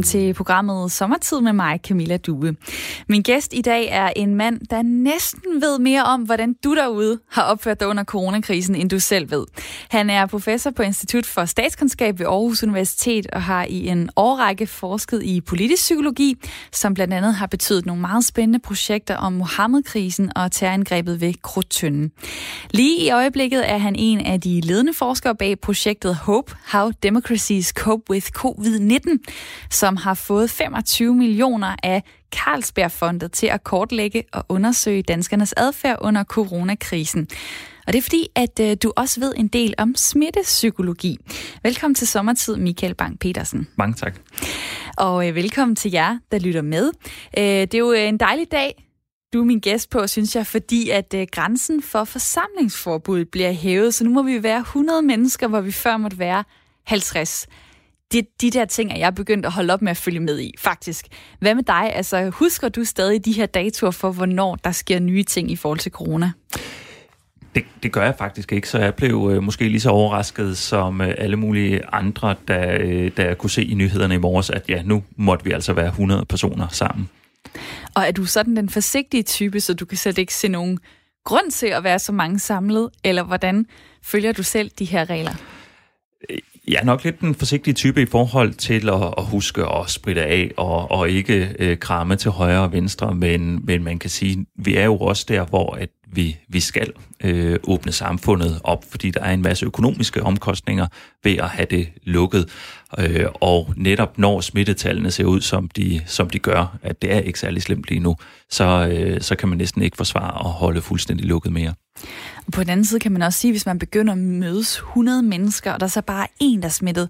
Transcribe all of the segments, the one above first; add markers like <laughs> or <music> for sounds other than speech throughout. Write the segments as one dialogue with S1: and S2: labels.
S1: Velkommen til programmet Sommertid med mig, Camilla Due. Min gæst i dag er en mand, der næsten ved mere om, hvordan du derude har opført dig under coronakrisen, end du selv ved. Han er professor på Institut for Statskundskab ved Aarhus Universitet og har i en årrække forsket i politisk psykologi, som blandt andet har betydet nogle meget spændende projekter om Mohammed-krisen og terrorangrebet ved Krudtønden. Lige i øjeblikket er han en af de ledende forskere bag projektet Hope, How Democracies Cope with COVID-19, som har fået 25 millioner af Carlsbergfondet til at kortlægge og undersøge danskernes adfærd under coronakrisen. Og det er fordi, at øh, du også ved en del om smittepsykologi. Velkommen til sommertid, Michael Bang-Petersen.
S2: Mange tak.
S1: Og øh, velkommen til jer, der lytter med. Øh, det er jo en dejlig dag, du er min gæst på, synes jeg, fordi at øh, grænsen for forsamlingsforbud bliver hævet, så nu må vi være 100 mennesker, hvor vi før måtte være 50 de, de der ting er jeg begyndt at holde op med at følge med i, faktisk. Hvad med dig? Altså, husker du stadig de her datoer for, hvornår der sker nye ting i forhold til corona?
S2: Det, det gør jeg faktisk ikke, så jeg blev øh, måske lige så overrasket som øh, alle mulige andre, da, øh, da jeg kunne se i nyhederne i morges, at ja, nu måtte vi altså være 100 personer sammen.
S1: Og er du sådan den forsigtige type, så du kan slet ikke se nogen grund til at være så mange samlet, eller hvordan følger du selv de her regler?
S2: Jeg er nok lidt den forsigtige type i forhold til at, at huske at spritte af og, og ikke øh, kramme til højre og venstre, men, men man kan sige, vi er jo også der, hvor at vi, vi skal øh, åbne samfundet op, fordi der er en masse økonomiske omkostninger ved at have det lukket. Øh, og netop når smittetallene ser ud, som de, som de gør, at det er ikke særlig slemt lige nu, så, øh, så kan man næsten ikke forsvare at holde fuldstændig lukket mere.
S1: Og på den anden side kan man også sige, hvis man begynder at mødes 100 mennesker, og der så bare en, der er smittet,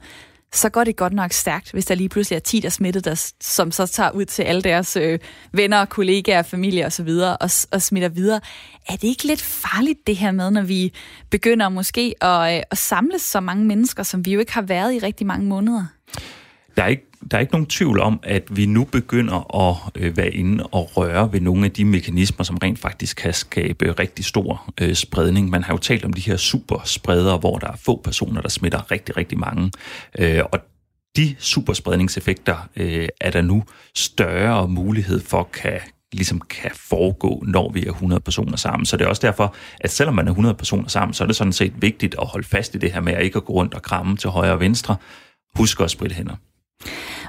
S1: så går det godt nok stærkt, hvis der lige pludselig er 10, der er smittet, der, som så tager ud til alle deres øh, venner, kollegaer, familie osv. Og, og, og smitter videre. Er det ikke lidt farligt det her med, når vi begynder måske at, øh, at samles så mange mennesker, som vi jo ikke har været i rigtig mange måneder?
S2: Der er ikke der er ikke nogen tvivl om, at vi nu begynder at øh, være inde og røre ved nogle af de mekanismer, som rent faktisk kan skabe rigtig stor øh, spredning. Man har jo talt om de her superspredere, hvor der er få personer, der smitter rigtig, rigtig mange. Øh, og de superspredningseffekter øh, er der nu større mulighed for kan ligesom kan foregå, når vi er 100 personer sammen. Så det er også derfor, at selvom man er 100 personer sammen, så er det sådan set vigtigt at holde fast i det her med at ikke at gå rundt og kramme til højre og venstre. Husk at spritte hænder.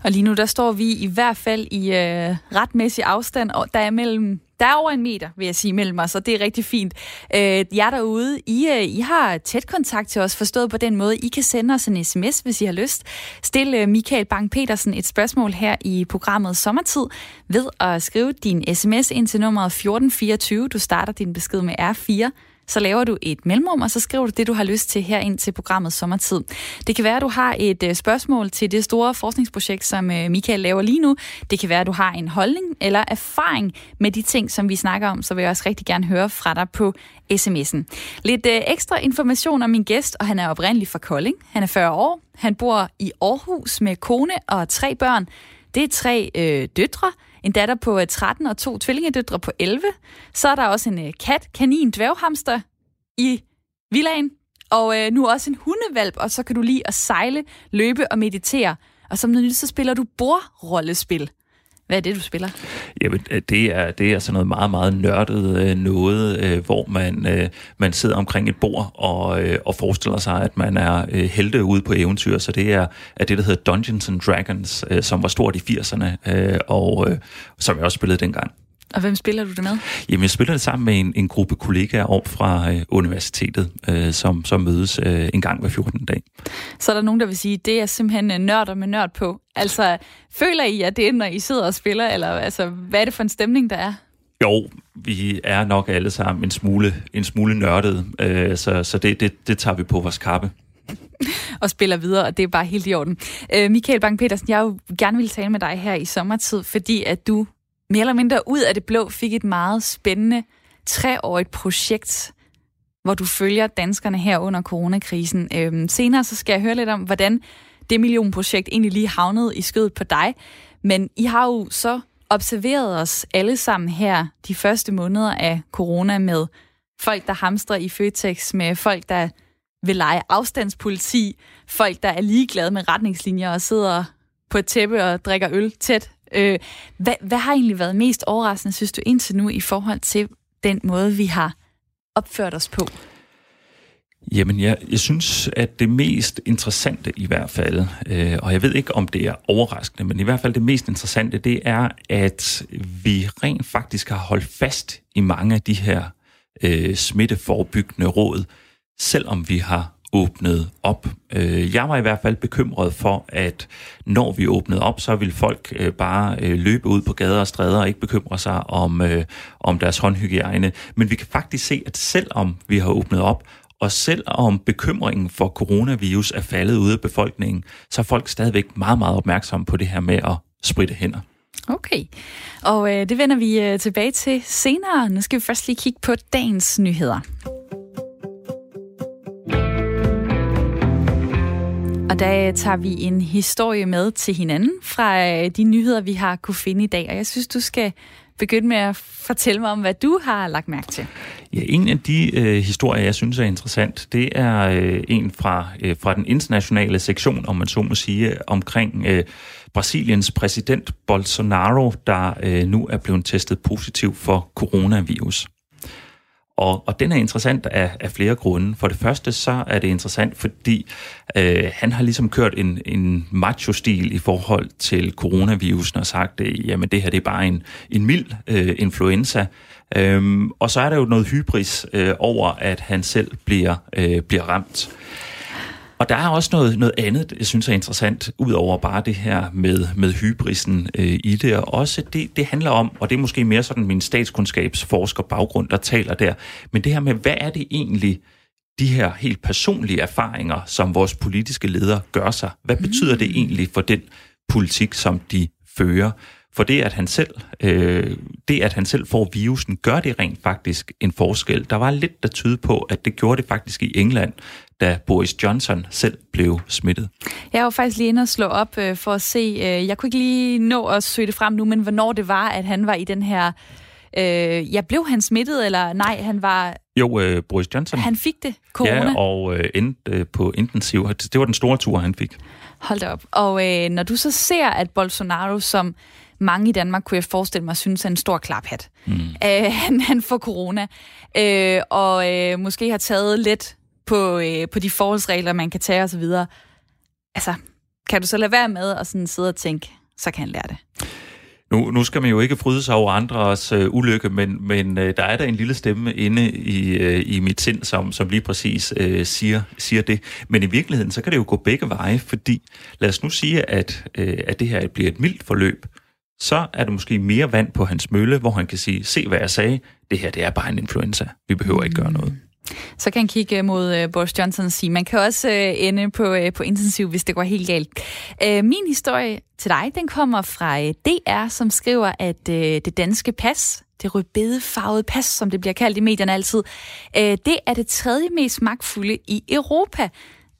S1: Og lige nu, der står vi i hvert fald i øh, retmæssig afstand, og der er mellem der er over en meter, vil jeg sige, mellem os, og det er rigtig fint. Øh, jer derude, I, øh, I har tæt kontakt til os, forstået på den måde. I kan sende os en sms, hvis I har lyst. Stil øh, Michael Bang-Petersen et spørgsmål her i programmet Sommertid ved at skrive din sms ind til nummeret 1424. Du starter din besked med R4 så laver du et mellemrum, og så skriver du det, du har lyst til her ind til programmet Sommertid. Det kan være, at du har et øh, spørgsmål til det store forskningsprojekt, som øh, Michael laver lige nu. Det kan være, at du har en holdning eller erfaring med de ting, som vi snakker om, så vil jeg også rigtig gerne høre fra dig på sms'en. Lidt øh, ekstra information om min gæst, og han er oprindelig fra Kolding. Han er 40 år. Han bor i Aarhus med kone og tre børn. Det er tre øh, døtre, en datter på øh, 13 og to tvillingedøtre på 11. Så er der også en øh, kat, kanin, dværghamster i villaen. Og øh, nu også en hundevalp, og så kan du lige at sejle, løbe og meditere. Og som noget nyt, så spiller du bordrollespil. Hvad er det, du spiller?
S2: Jamen, øh, det er, det er sådan noget meget, meget nørdet øh, noget, øh, hvor man, øh, man sidder omkring et bord og, øh, og forestiller sig, at man er øh, helte ude på eventyr. Så det er, er det, der hedder Dungeons and Dragons, øh, som var stort i 80'erne, øh, og øh, som jeg også spillede dengang.
S1: Og hvem spiller du det med?
S2: Jamen, jeg spiller det sammen med en, en gruppe kollegaer op fra øh, universitetet, øh, som, som mødes øh, en gang hver 14. dag.
S1: Så er der nogen, der vil sige, at det er simpelthen øh, nørder med nørd på. Altså, føler I, at det er, når I sidder og spiller, eller altså, hvad er det for en stemning, der er?
S2: Jo, vi er nok alle sammen en smule, en smule nørdet, øh, så, så det, det, det tager vi på vores kappe
S1: og spiller videre, og det er bare helt i orden. Øh, Michael Bang-Petersen, jeg jo gerne vil tale med dig her i sommertid, fordi at du mere eller mindre ud af det blå fik et meget spændende treårigt projekt, hvor du følger danskerne her under coronakrisen. Øhm, senere så skal jeg høre lidt om, hvordan det millionprojekt egentlig lige havnede i skødet på dig. Men I har jo så observeret os alle sammen her de første måneder af corona med folk, der hamstrer i Føtex, med folk, der vil lege afstandspoliti, folk, der er ligeglade med retningslinjer og sidder på et tæppe og drikker øl tæt. Øh, hvad, hvad har egentlig været mest overraskende, synes du, indtil nu i forhold til den måde, vi har opført os på?
S2: Jamen, jeg, jeg synes, at det mest interessante i hvert fald, øh, og jeg ved ikke, om det er overraskende, men i hvert fald det mest interessante, det er, at vi rent faktisk har holdt fast i mange af de her øh, smitteforbyggende råd, selvom vi har åbnet op. Øh, jeg var i hvert fald bekymret for, at når vi åbnede op, så ville folk øh, bare øh, løbe ud på gader og stræder og ikke bekymre sig om, om deres håndhygiejne. Men vi kan faktisk se, at selvom vi har åbnet op, og selvom bekymringen for coronavirus er faldet ude af befolkningen, så er folk stadigvæk meget, meget opmærksomme på det her med at spritte hænder.
S1: Okay, og øh, det vender vi øh, tilbage til senere. Nu skal vi først lige kigge på dagens nyheder. Og der tager vi en historie med til hinanden fra øh, de nyheder, vi har kunne finde i dag. Og jeg synes, du skal begynde med at fortælle mig om, hvad du har lagt mærke til.
S2: Ja, en af de øh, historier, jeg synes er interessant, det er øh, en fra, øh, fra den internationale sektion, om man så må sige, omkring øh, Brasiliens præsident Bolsonaro, der øh, nu er blevet testet positiv for coronavirus. Og, og den er interessant af, af flere grunde. For det første så er det interessant, fordi øh, han har ligesom kørt en, en macho-stil i forhold til coronavirusen og sagt, at jamen det her det er bare en, en mild øh, influenza. Øhm, og så er der jo noget hybris øh, over, at han selv bliver, øh, bliver ramt. Og der er også noget, noget andet, jeg synes er interessant, ud over bare det her med, med hybrisen øh, i det. Og også det, det handler om, og det er måske mere sådan min statskundskabsforsker baggrund, der taler der, men det her med, hvad er det egentlig, de her helt personlige erfaringer, som vores politiske ledere gør sig? Hvad betyder det egentlig for den politik, som de fører? For det, at han selv, øh, det, at han selv får virusen, gør det rent faktisk en forskel. Der var lidt, der tyder på, at det gjorde det faktisk i England, da Boris Johnson selv blev smittet.
S1: Jeg var faktisk lige inde og slå op øh, for at se, øh, jeg kunne ikke lige nå at søge det frem nu, men hvornår det var, at han var i den her... Øh, ja, blev han smittet, eller nej, han var...
S2: Jo, øh, Boris Johnson.
S1: Han fik det, corona.
S2: Ja, og øh, endte øh, på intensiv. Det var den store tur, han fik.
S1: Hold da op. Og øh, når du så ser, at Bolsonaro, som mange i Danmark, kunne jeg forestille mig, synes er en stor klaphat, mm. øh, <laughs> han, han får corona, øh, og øh, måske har taget lidt på, øh, på de forholdsregler, man kan tage osv. Altså, kan du så lade være med at sådan sidde og tænke, så kan han lære det?
S2: Nu, nu skal man jo ikke fryde sig over andres øh, ulykke, men, men øh, der er der en lille stemme inde i, øh, i mit sind, som, som lige præcis øh, siger, siger det. Men i virkeligheden, så kan det jo gå begge veje, fordi lad os nu sige, at, øh, at det her bliver et mildt forløb, så er der måske mere vand på hans mølle, hvor han kan sige, se hvad jeg sagde, det her det er bare en influenza, vi behøver ikke gøre noget.
S1: Så kan han kigge øh, mod øh, Boris Johnson og sige, man kan også øh, ende på, på intensiv, hvis det går helt galt. Min historie til dig, den kommer fra DR, som skriver, at det danske pas, det rødbedefarvede pas, som det bliver kaldt i medierne altid, det er det tredje mest magtfulde i Europa.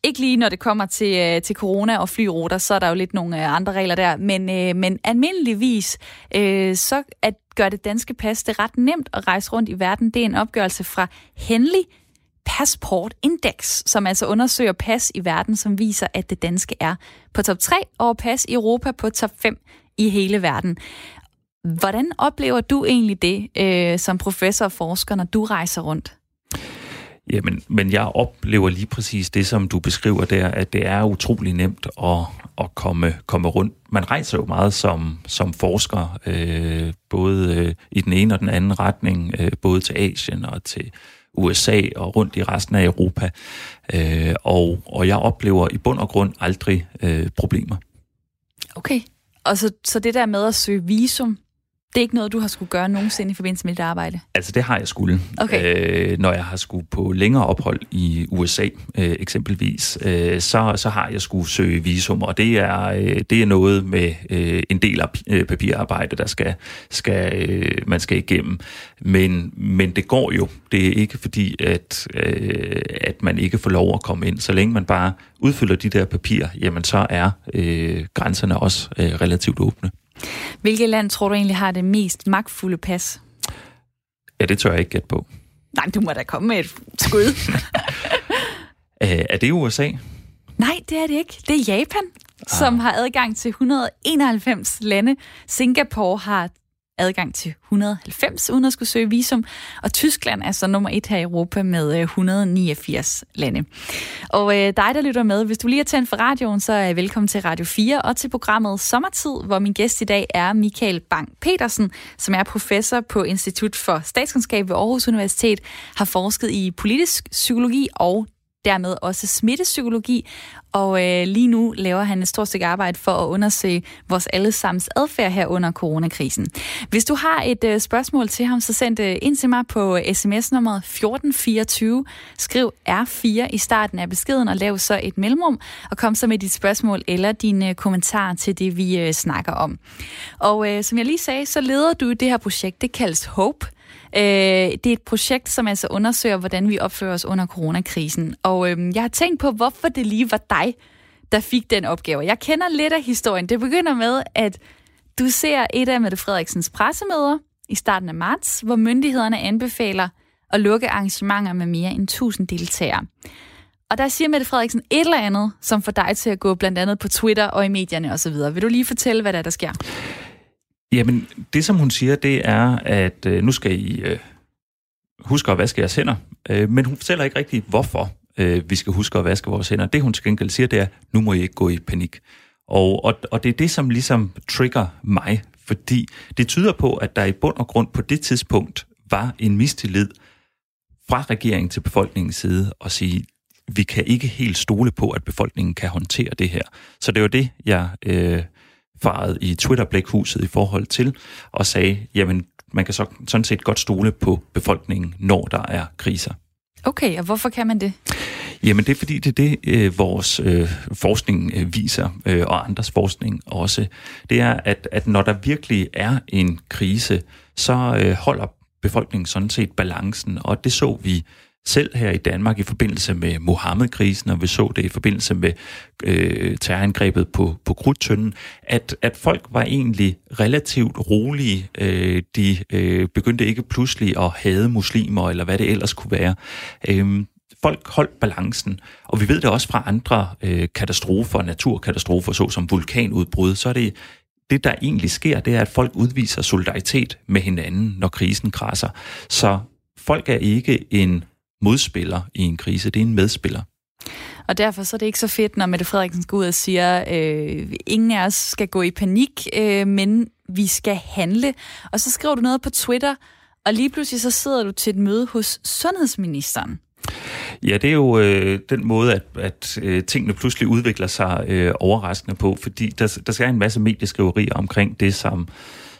S1: Ikke lige når det kommer til, øh, til corona og flyruter, så er der jo lidt nogle øh, andre regler der, men, øh, men almindeligvis, så at gør det danske pas det ret nemt at rejse rundt i verden. Det er en opgørelse fra Henley Passport Index, som altså undersøger pas i verden, som viser, at det danske er på top 3 og pas i Europa på top 5 i hele verden. Hvordan oplever du egentlig det øh, som professor og forsker, når du rejser rundt?
S2: Jamen, men jeg oplever lige præcis det, som du beskriver der, at det er utrolig nemt at, at komme, komme rundt. Man rejser jo meget som, som forsker, øh, både øh, i den ene og den anden retning, øh, både til Asien og til USA og rundt i resten af Europa. Øh, og, og jeg oplever i bund og grund aldrig øh, problemer.
S1: Okay, og så, så det der med at søge visum, det er ikke noget, du har skulle gøre nogensinde i forbindelse med dit arbejde?
S2: Altså, det har jeg skulle. Okay. Øh, når jeg har skulle på længere ophold i USA, øh, eksempelvis, øh, så, så har jeg skulle søge visum, og det er, øh, det er noget med øh, en del af øh, papirarbejde, der skal, skal øh, man skal igennem. Men, men det går jo. Det er ikke fordi, at, øh, at man ikke får lov at komme ind. Så længe man bare udfylder de der papirer, jamen så er øh, grænserne også øh, relativt åbne.
S1: Hvilket land tror du egentlig har det mest magtfulde pas?
S2: Ja, det tør jeg ikke gætte på.
S1: Nej, du må da komme med et skud. <laughs>
S2: er det USA?
S1: Nej, det er det ikke. Det er Japan. ah. som har adgang til 191 lande. Singapore har adgang til 190 uden at skulle søge visum, og Tyskland er så nummer et her i Europa med øh, 189 lande. Og øh, dig, der lytter med, hvis du lige er tændt for radioen, så er velkommen til Radio 4 og til programmet Sommertid, hvor min gæst i dag er Michael Bang Petersen, som er professor på Institut for Statskundskab ved Aarhus Universitet, har forsket i politisk psykologi og dermed også smittepsykologi, og øh, lige nu laver han et stort stykke arbejde for at undersøge vores allesammens adfærd her under coronakrisen. Hvis du har et øh, spørgsmål til ham, så send det ind til mig på øh, sms-nummeret 1424. Skriv R4 i starten af beskeden og lav så et mellemrum, og kom så med dit spørgsmål eller dine øh, kommentarer til det, vi øh, snakker om. Og øh, som jeg lige sagde, så leder du det her projekt, det kaldes HOPE, Øh, det er et projekt, som altså undersøger, hvordan vi opfører os under coronakrisen. Og øh, jeg har tænkt på, hvorfor det lige var dig, der fik den opgave. Jeg kender lidt af historien. Det begynder med, at du ser et af Mette Frederiksens pressemøder i starten af marts, hvor myndighederne anbefaler at lukke arrangementer med mere end 1000 deltagere. Og der siger Mette Frederiksen et eller andet, som får dig til at gå blandt andet på Twitter og i medierne osv. Vil du lige fortælle, hvad der, er, der sker?
S2: Jamen, det som hun siger, det er, at øh, nu skal I øh, huske at vaske jeres hænder. Øh, men hun fortæller ikke rigtigt, hvorfor øh, vi skal huske at vaske vores hænder. Det hun til gengæld siger, det er, nu må I ikke gå i panik. Og, og, og det er det, som ligesom trigger mig, fordi det tyder på, at der i bund og grund på det tidspunkt var en mistillid fra regeringen til befolkningens side og sige, vi kan ikke helt stole på, at befolkningen kan håndtere det her. Så det var det, jeg øh, faret i Twitter-blækhuset i forhold til, og sagde, jamen, man kan så, sådan set godt stole på befolkningen, når der er kriser.
S1: Okay, og hvorfor kan man det?
S2: Jamen det er fordi, det er det, øh, vores øh, forskning øh, viser, øh, og andres forskning også. Det er, at, at når der virkelig er en krise, så øh, holder befolkningen sådan set balancen, og det så vi selv her i Danmark i forbindelse med Mohammed-krisen, og vi så det i forbindelse med øh, terrorangrebet på, på Krudtønden, at, at folk var egentlig relativt rolige. Øh, de øh, begyndte ikke pludselig at hade muslimer, eller hvad det ellers kunne være. Øh, folk holdt balancen, og vi ved det også fra andre øh, katastrofer, naturkatastrofer, såsom vulkanudbrud, så er det det, der egentlig sker, det er, at folk udviser solidaritet med hinanden, når krisen krasser. Så folk er ikke en modspiller i en krise, det er en medspiller.
S1: Og derfor så er det ikke så fedt, når Mette Frederiksen går ud og siger, øh, ingen af os skal gå i panik, øh, men vi skal handle. Og så skriver du noget på Twitter, og lige pludselig så sidder du til et møde hos sundhedsministeren.
S2: Ja, det er jo øh, den måde, at, at øh, tingene pludselig udvikler sig øh, overraskende på, fordi der, der skal en masse medieskriverier omkring det, som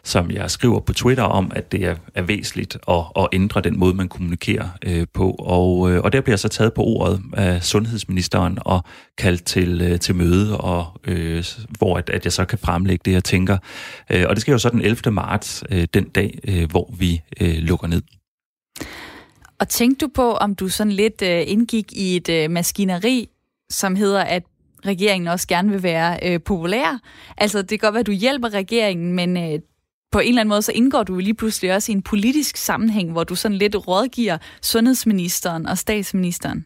S2: som jeg skriver på Twitter om, at det er, er væsentligt at, at ændre den måde, man kommunikerer øh, på. Og, øh, og der bliver jeg så taget på ordet af sundhedsministeren og kaldt til, øh, til møde, og, øh, hvor at, at jeg så kan fremlægge det, jeg tænker. Øh, og det sker jo så den 11. marts, øh, den dag, øh, hvor vi øh, lukker ned.
S1: Og tænkte du på, om du sådan lidt øh, indgik i et øh, maskineri, som hedder, at regeringen også gerne vil være øh, populær. Altså, det kan godt være, at du hjælper regeringen, men øh, på en eller anden måde, så indgår du lige pludselig også i en politisk sammenhæng, hvor du sådan lidt rådgiver sundhedsministeren og statsministeren.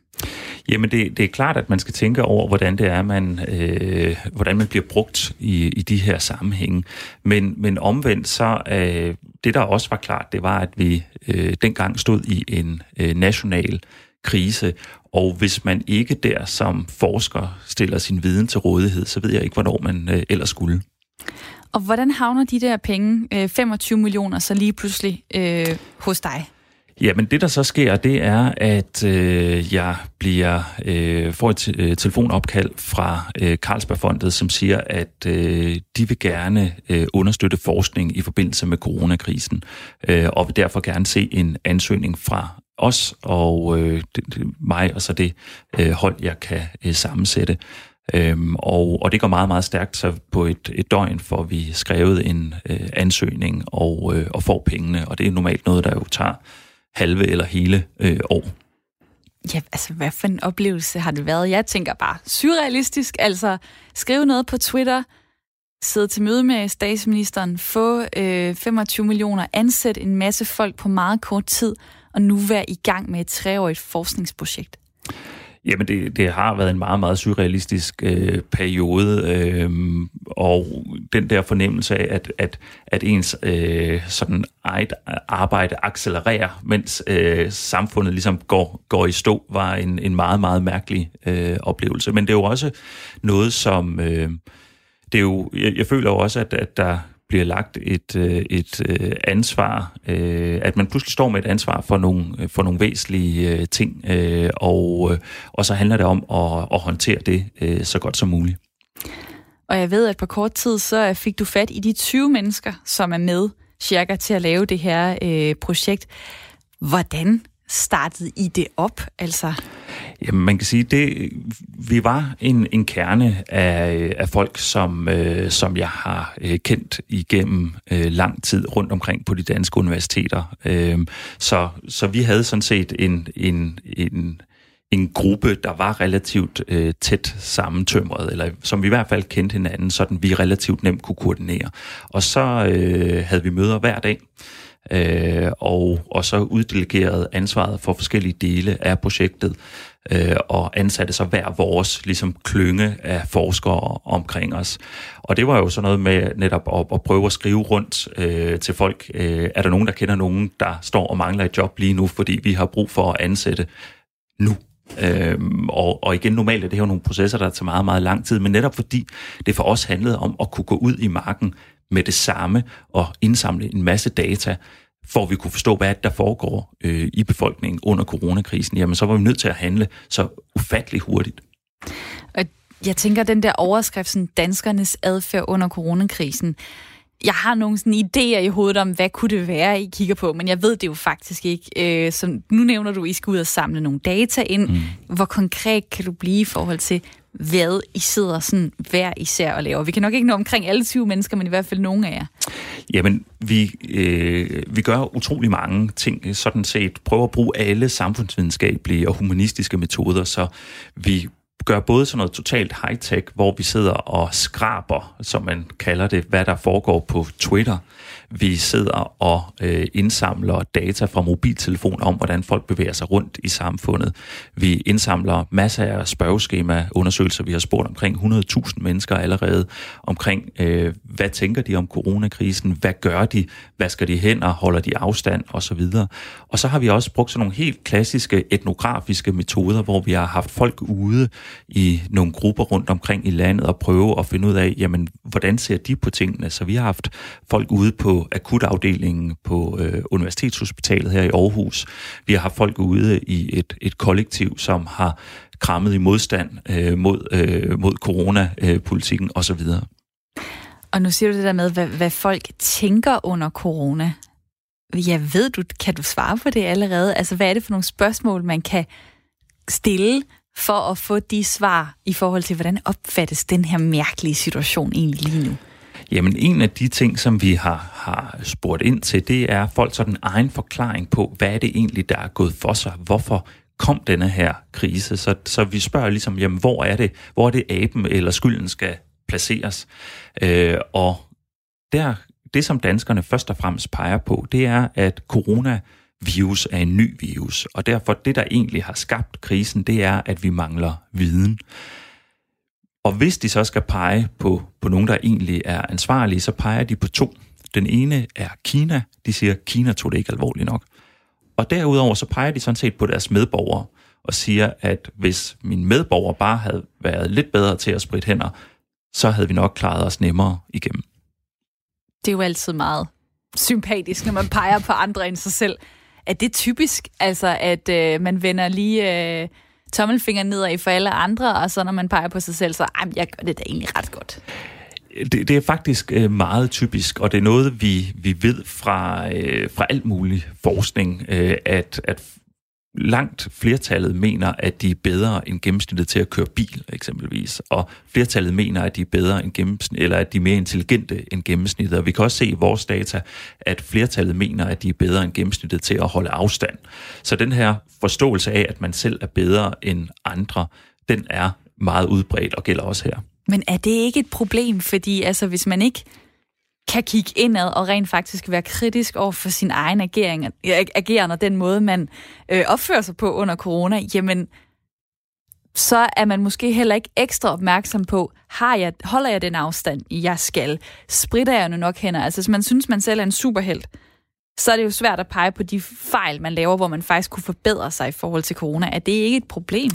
S2: Jamen, det, det er klart, at man skal tænke over, hvordan det er, man, øh, hvordan man bliver brugt i, i de her sammenhænge. Men, men omvendt så, øh, det der også var klart, det var, at vi øh, dengang stod i en øh, national krise, og hvis man ikke der som forsker stiller sin viden til rådighed, så ved jeg ikke, hvornår man øh, ellers skulle.
S1: Og hvordan havner de der penge, øh, 25 millioner, så lige pludselig øh, hos dig?
S2: Jamen det, der så sker, det er, at øh, jeg bliver øh, får et øh, telefonopkald fra øh, Carlsbergfondet, som siger, at øh, de vil gerne øh, understøtte forskning i forbindelse med coronakrisen, øh, og vil derfor gerne se en ansøgning fra os og øh, det, det, mig, og så det øh, hold, jeg kan øh, sammensætte. Øhm, og, og det går meget, meget stærkt, så på et, et døgn får vi skrevet en øh, ansøgning og, øh, og får pengene, og det er normalt noget, der jo tager halve eller hele øh, år.
S1: Ja, altså hvad for en oplevelse har det været? Jeg tænker bare surrealistisk, altså skrive noget på Twitter, sidde til møde med statsministeren, få øh, 25 millioner, ansætte en masse folk på meget kort tid, og nu være i gang med et treårigt forskningsprojekt.
S2: Jamen, det, det har været en meget, meget surrealistisk øh, periode, øh, og den der fornemmelse af, at, at, at ens øh, sådan eget arbejde accelererer, mens øh, samfundet ligesom går, går i stå, var en, en meget, meget mærkelig øh, oplevelse. Men det er jo også noget, som... Øh, det er jo, jeg, jeg føler jo også, at, at der bliver lagt et, øh, et øh, ansvar, øh, at man pludselig står med et ansvar for nogle, for nogle væsentlige ting, og, og så handler det om at, at håndtere det så godt som muligt.
S1: Og jeg ved, at på kort tid, så fik du fat i de 20 mennesker, som er med cirka til at lave det her øh, projekt. Hvordan startede I det op? Altså?
S2: Jamen, man kan sige, det vi var en, en kerne af, af folk, som, øh, som jeg har øh, kendt igennem øh, lang tid rundt omkring på de danske universiteter. Øh, så, så vi havde sådan set en, en, en, en gruppe, der var relativt øh, tæt sammentømret, eller som vi i hvert fald kendte hinanden, sådan vi relativt nemt kunne koordinere. Og så øh, havde vi møder hver dag øh, og, og så uddelegeret ansvaret for forskellige dele af projektet, øh, og ansatte så hver vores ligesom, klynge af forskere omkring os. Og det var jo sådan noget med netop at, at prøve at skrive rundt øh, til folk. Øh, er der nogen, der kender nogen, der står og mangler et job lige nu, fordi vi har brug for at ansætte nu? Øhm, og, og igen, normalt er det her nogle processer, der tager meget, meget lang tid, men netop fordi det for os handlede om at kunne gå ud i marken med det samme og indsamle en masse data, for at vi kunne forstå, hvad der foregår øh, i befolkningen under coronakrisen, jamen så var vi nødt til at handle så ufattelig hurtigt.
S1: Og jeg tænker, den der overskrift, sådan, danskernes adfærd under coronakrisen, jeg har nogle sådan idéer i hovedet om, hvad kunne det være, I kigger på, men jeg ved det jo faktisk ikke. Øh, så nu nævner du, at I skal ud og samle nogle data ind. Mm. Hvor konkret kan du blive i forhold til, hvad I sidder sådan hver især og laver? Vi kan nok ikke nå omkring alle 20 mennesker, men i hvert fald nogle af jer.
S2: Jamen, vi, øh, vi gør utrolig mange ting, øh, sådan set prøver at bruge alle samfundsvidenskabelige og humanistiske metoder, så vi gør både sådan noget totalt high-tech, hvor vi sidder og skraber, som man kalder det, hvad der foregår på Twitter. Vi sidder og øh, indsamler data fra mobiltelefoner om, hvordan folk bevæger sig rundt i samfundet. Vi indsamler masser af spørgeskema, undersøgelser. Vi har spurgt omkring 100.000 mennesker allerede omkring, øh, hvad tænker de om coronakrisen? Hvad gør de? Hvad skal de hen og holder de afstand? Og så videre. Og så har vi også brugt sådan nogle helt klassiske etnografiske metoder, hvor vi har haft folk ude i nogle grupper rundt omkring i landet og prøve at finde ud af, jamen, hvordan ser de på tingene? Så vi har haft folk ude på akutafdelingen på øh, Universitetshospitalet her i Aarhus. Vi har haft folk ude i et, et kollektiv, som har krammet i modstand øh, mod, øh, mod coronapolitikken osv.
S1: Og nu siger du det der med, hvad, hvad folk tænker under corona. Jeg ved du, kan du svare på det allerede? Altså, hvad er det for nogle spørgsmål, man kan stille for at få de svar i forhold til, hvordan opfattes den her mærkelige situation egentlig lige nu?
S2: Jamen, en af de ting, som vi har, har spurgt ind til, det er folk sådan egen forklaring på, hvad er det egentlig, der er gået for sig? Hvorfor kom denne her krise? Så, så vi spørger ligesom, jamen, hvor er det, hvor er det aben eller skylden skal placeres? Øh, og der, det, som danskerne først og fremmest peger på, det er, at corona virus er en ny virus, og derfor det, der egentlig har skabt krisen, det er, at vi mangler viden. Og hvis de så skal pege på, på nogen, der egentlig er ansvarlige, så peger de på to. Den ene er Kina. De siger, at Kina tog det ikke alvorligt nok. Og derudover så peger de sådan set på deres medborgere og siger, at hvis mine medborgere bare havde været lidt bedre til at spritte hænder, så havde vi nok klaret os nemmere igennem.
S1: Det er jo altid meget sympatisk, når man peger på andre end sig selv. Er det typisk, altså at øh, man vender lige øh, tommelfingeren nedad i for alle andre, og så når man peger på sig selv, så ej, jeg gør det da egentlig ret godt?
S2: Det, det er faktisk øh, meget typisk, og det er noget, vi, vi ved fra, øh, fra alt mulig forskning, øh, at, at langt flertallet mener, at de er bedre end gennemsnittet til at køre bil, eksempelvis. Og flertallet mener, at de er bedre end gennemsnittet, eller at de er mere intelligente end gennemsnittet. Og vi kan også se i vores data, at flertallet mener, at de er bedre end gennemsnittet til at holde afstand. Så den her forståelse af, at man selv er bedre end andre, den er meget udbredt og gælder også her.
S1: Men er det ikke et problem? Fordi altså, hvis man ikke kan kigge indad og rent faktisk være kritisk over for sin egen agering, ageren og den måde, man øh, opfører sig på under corona, jamen, så er man måske heller ikke ekstra opmærksom på, har jeg, holder jeg den afstand, jeg skal? Spritter jeg nu nok hænder? Altså, hvis man synes, man selv er en superhelt, så er det jo svært at pege på de fejl, man laver, hvor man faktisk kunne forbedre sig i forhold til corona. Er det ikke et problem?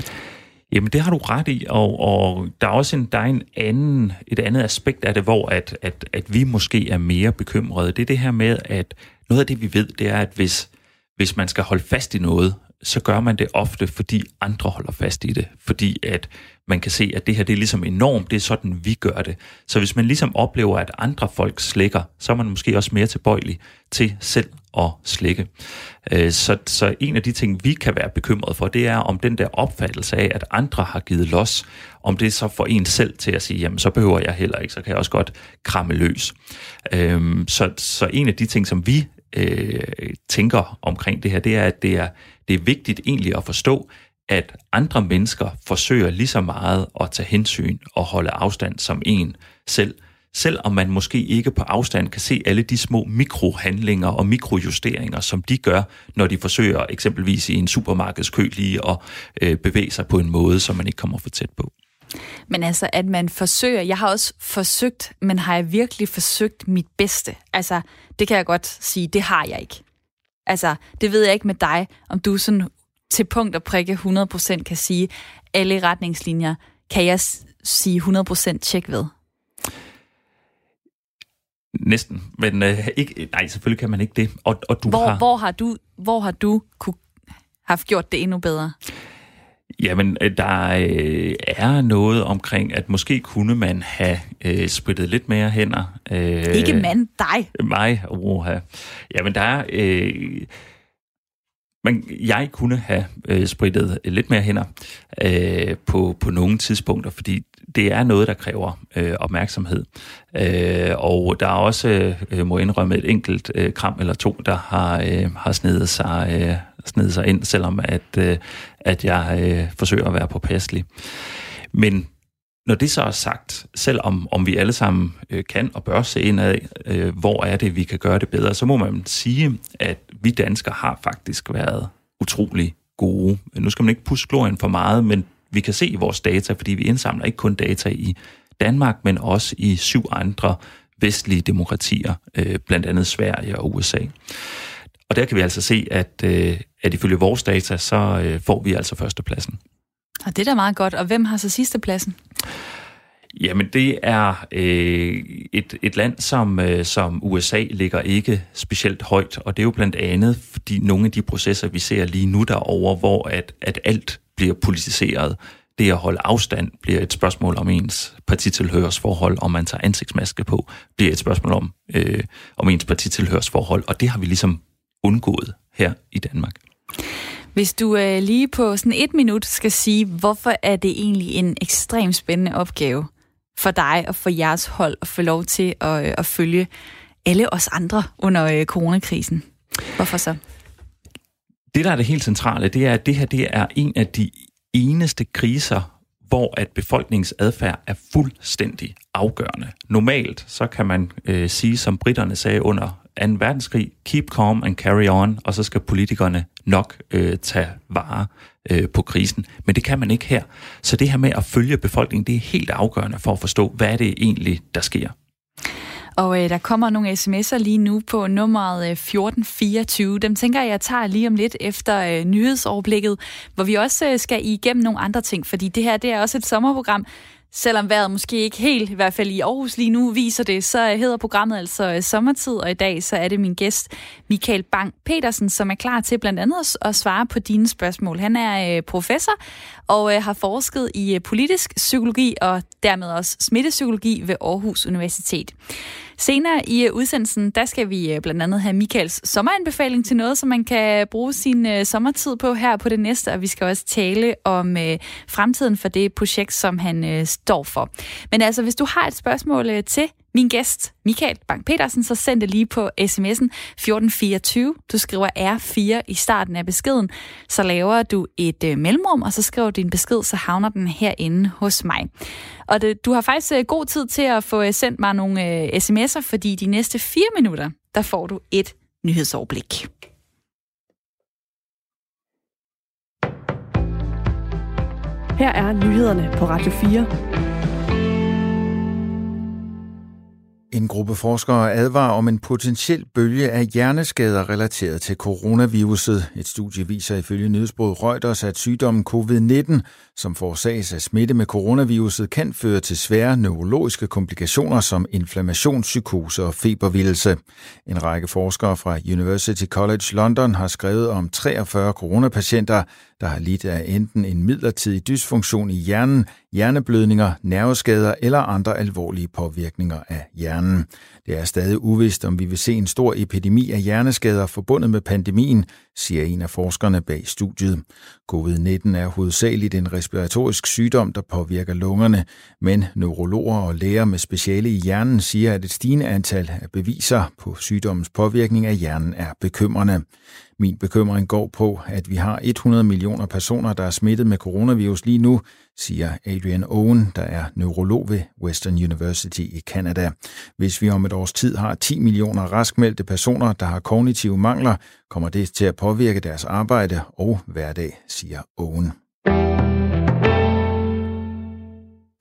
S2: Jamen, det har du ret i, og, og der er også en, der er en anden, et andet aspekt af det, hvor at, at, at vi måske er mere bekymrede. Det er det her med, at noget af det, vi ved, det er, at hvis, hvis man skal holde fast i noget, så gør man det ofte, fordi andre holder fast i det. Fordi at man kan se, at det her det er ligesom enormt, det er sådan, vi gør det. Så hvis man ligesom oplever, at andre folk slækker, så er man måske også mere tilbøjelig til selv at slække. Øh, så, så en af de ting, vi kan være bekymret for, det er om den der opfattelse af, at andre har givet los, om det så får en selv til at sige, jamen så behøver jeg heller ikke, så kan jeg også godt kramme løs. Øhm, så, så en af de ting, som vi øh, tænker omkring det her, det er, at det er, det er vigtigt egentlig at forstå, at andre mennesker forsøger lige så meget at tage hensyn og holde afstand som en selv. Selvom man måske ikke på afstand kan se alle de små mikrohandlinger og mikrojusteringer, som de gør, når de forsøger eksempelvis i en supermarkedskø lige at øh, bevæge sig på en måde, som man ikke kommer for tæt på.
S1: Men altså, at man forsøger, jeg har også forsøgt, men har jeg virkelig forsøgt mit bedste? Altså, det kan jeg godt sige, det har jeg ikke. Altså, det ved jeg ikke med dig, om du sådan til punkt og prikke 100% kan sige, alle retningslinjer kan jeg sige 100% tjek ved.
S2: Næsten, men øh, ikke, nej, selvfølgelig kan man ikke det. Og, og du
S1: hvor,
S2: har...
S1: hvor har du, hvor har du kunne, haft gjort det endnu bedre?
S2: Jamen, øh, der øh, er noget omkring, at måske kunne man have øh, spritet lidt mere hænder.
S1: Øh, Ikke mand, dig.
S2: Mig, oha. Jamen, der er... Øh, men jeg kunne have øh, spritet øh, lidt mere hænder øh, på, på nogle tidspunkter, fordi det er noget, der kræver øh, opmærksomhed. Øh, og der er også, øh, må indrømme, et enkelt øh, kram eller to, der har, øh, har snedet, sig, øh, snedet sig ind, selvom at, øh, at jeg øh, forsøger at være påpasselig. Men når det så er sagt, selvom om vi alle sammen øh, kan og bør se indad, øh, hvor er det, vi kan gøre det bedre, så må man sige, at vi danskere har faktisk været utrolig gode. Nu skal man ikke puske glorien for meget, men vi kan se i vores data, fordi vi indsamler ikke kun data i Danmark, men også i syv andre vestlige demokratier, øh, blandt andet Sverige og USA. Og der kan vi altså se, at, øh, at ifølge vores data, så øh, får vi altså førstepladsen.
S1: Og det er da meget godt. Og hvem har så sidstepladsen?
S2: Jamen, det er øh, et, et land, som, øh, som USA ligger ikke specielt højt, og det er jo blandt andet, fordi nogle af de processer, vi ser lige nu derovre, hvor at, at alt bliver politiseret, det at holde afstand bliver et spørgsmål om ens partitilhørsforhold, om man tager ansigtsmaske på, bliver et spørgsmål om, øh, om ens partitilhørsforhold, og det har vi ligesom undgået her i Danmark.
S1: Hvis du øh, lige på sådan et minut skal sige, hvorfor er det egentlig en ekstremt spændende opgave for dig og for jeres hold at få lov til at, øh, at følge alle os andre under øh, coronakrisen? Hvorfor så?
S2: Det, der er det helt centrale, det er, at det her det er en af de eneste kriser, hvor at befolkningens adfærd er fuldstændig afgørende. Normalt så kan man øh, sige, som britterne sagde under 2. verdenskrig, keep calm and carry on, og så skal politikerne nok øh, tage vare øh, på krisen. Men det kan man ikke her. Så det her med at følge befolkningen, det er helt afgørende for at forstå, hvad er det egentlig, der sker.
S1: Og øh, der kommer nogle sms'er lige nu på nummeret øh, 1424. Dem tænker jeg, jeg tager lige om lidt efter øh, nyhedsoverblikket, hvor vi også øh, skal igennem nogle andre ting, fordi det her det er også et sommerprogram, Selvom vejret måske ikke helt, i hvert fald i Aarhus lige nu, viser det, så hedder programmet altså øh, Sommertid, og i dag så er det min gæst Michael Bang Petersen, som er klar til blandt andet at svare på dine spørgsmål. Han er øh, professor og har forsket i politisk psykologi og dermed også smittepsykologi ved Aarhus Universitet. Senere i øh, udsendelsen, der skal vi øh, blandt andet have Michaels sommeranbefaling til noget, som man kan bruge sin øh, sommertid på her på det næste, og vi skal også tale om fremtiden for det projekt, som han står for. Men altså, hvis du har et spørgsmål til min gæst, Michael Bang Petersen, så send det lige på sms'en 1424. Du skriver R4 i starten af beskeden. Så laver du et øh, mellemrum, og så skriver du din besked, så havner den herinde hos mig. Og det, du har faktisk øh, god tid til at få øh, sendt mig nogle øh, sms'er, fordi de næste fire minutter, der får du et nyhedsoverblik.
S3: Her er nyhederne på Radio 4.
S4: En gruppe forskere advarer om en potentiel bølge af hjerneskader relateret til coronaviruset. Et studie viser ifølge nyhedsbureauet Reuters, at sygdommen covid-19, som forårsages af smitte med coronaviruset, kan føre til svære neurologiske komplikationer som inflammation, psykose og febervildelse. En række forskere fra University College London har skrevet om 43 coronapatienter, der har lidt af enten en midlertidig dysfunktion i hjernen, hjerneblødninger, nerveskader eller andre alvorlige påvirkninger af hjernen. Det er stadig uvist, om vi vil se en stor epidemi af hjerneskader forbundet med pandemien, siger en af forskerne bag studiet. Covid-19 er hovedsageligt en respiratorisk sygdom, der påvirker lungerne, men neurologer og læger med speciale i hjernen siger, at et stigende antal af beviser på sygdommens påvirkning af hjernen er bekymrende. Min bekymring går på, at vi har 100 millioner personer, der er smittet med coronavirus lige nu, siger Adrian Owen, der er neurolog ved Western University i Canada. Hvis vi om et års tid har 10 millioner raskmeldte personer, der har kognitive mangler, kommer det til at påvirke deres arbejde og hverdag, siger Owen.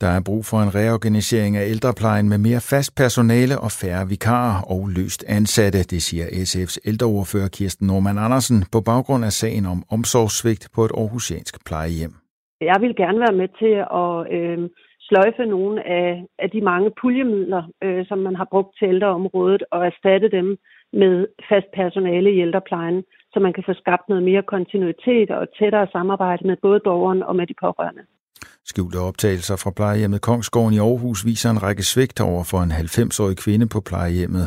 S4: Der er brug for en reorganisering af ældreplejen med mere fast personale og færre vikarer og løst ansatte, det siger SF's ældreordfører Kirsten Norman Andersen på baggrund af sagen om omsorgssvigt på et aarhusiansk plejehjem.
S5: Jeg vil gerne være med til at øh, sløjfe nogle af, af de mange puljemidler, øh, som man har brugt til ældreområdet, og erstatte dem med fast personale i ældreplejen, så man kan få skabt noget mere kontinuitet og tættere samarbejde med både borgeren og med de pårørende.
S4: Skjulte optagelser fra plejehjemmet Kongsgården i Aarhus viser en række svigt over for en 90-årig kvinde på plejehjemmet.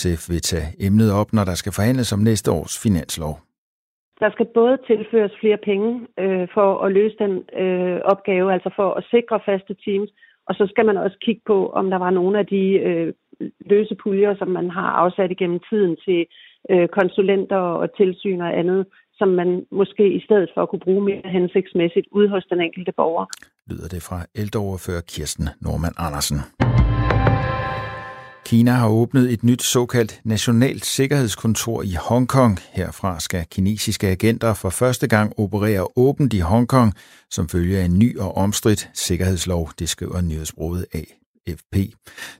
S4: SF vil tage emnet op, når der skal forhandles om næste års finanslov.
S5: Der skal både tilføres flere penge øh, for at løse den øh, opgave, altså for at sikre faste teams, og så skal man også kigge på, om der var nogle af de øh, løse puljer, som man har afsat igennem tiden til øh, konsulenter og tilsyn og andet, som man måske i stedet for at kunne bruge mere hensigtsmæssigt ude hos den enkelte borger.
S4: Lyder det fra ældreoverfører Kirsten Norman Andersen. Kina har åbnet et nyt såkaldt nationalt sikkerhedskontor i Hongkong. Herfra skal kinesiske agenter for første gang operere åbent i Hongkong, som følger en ny og omstridt sikkerhedslov, det skriver nyhedsbruget AFP.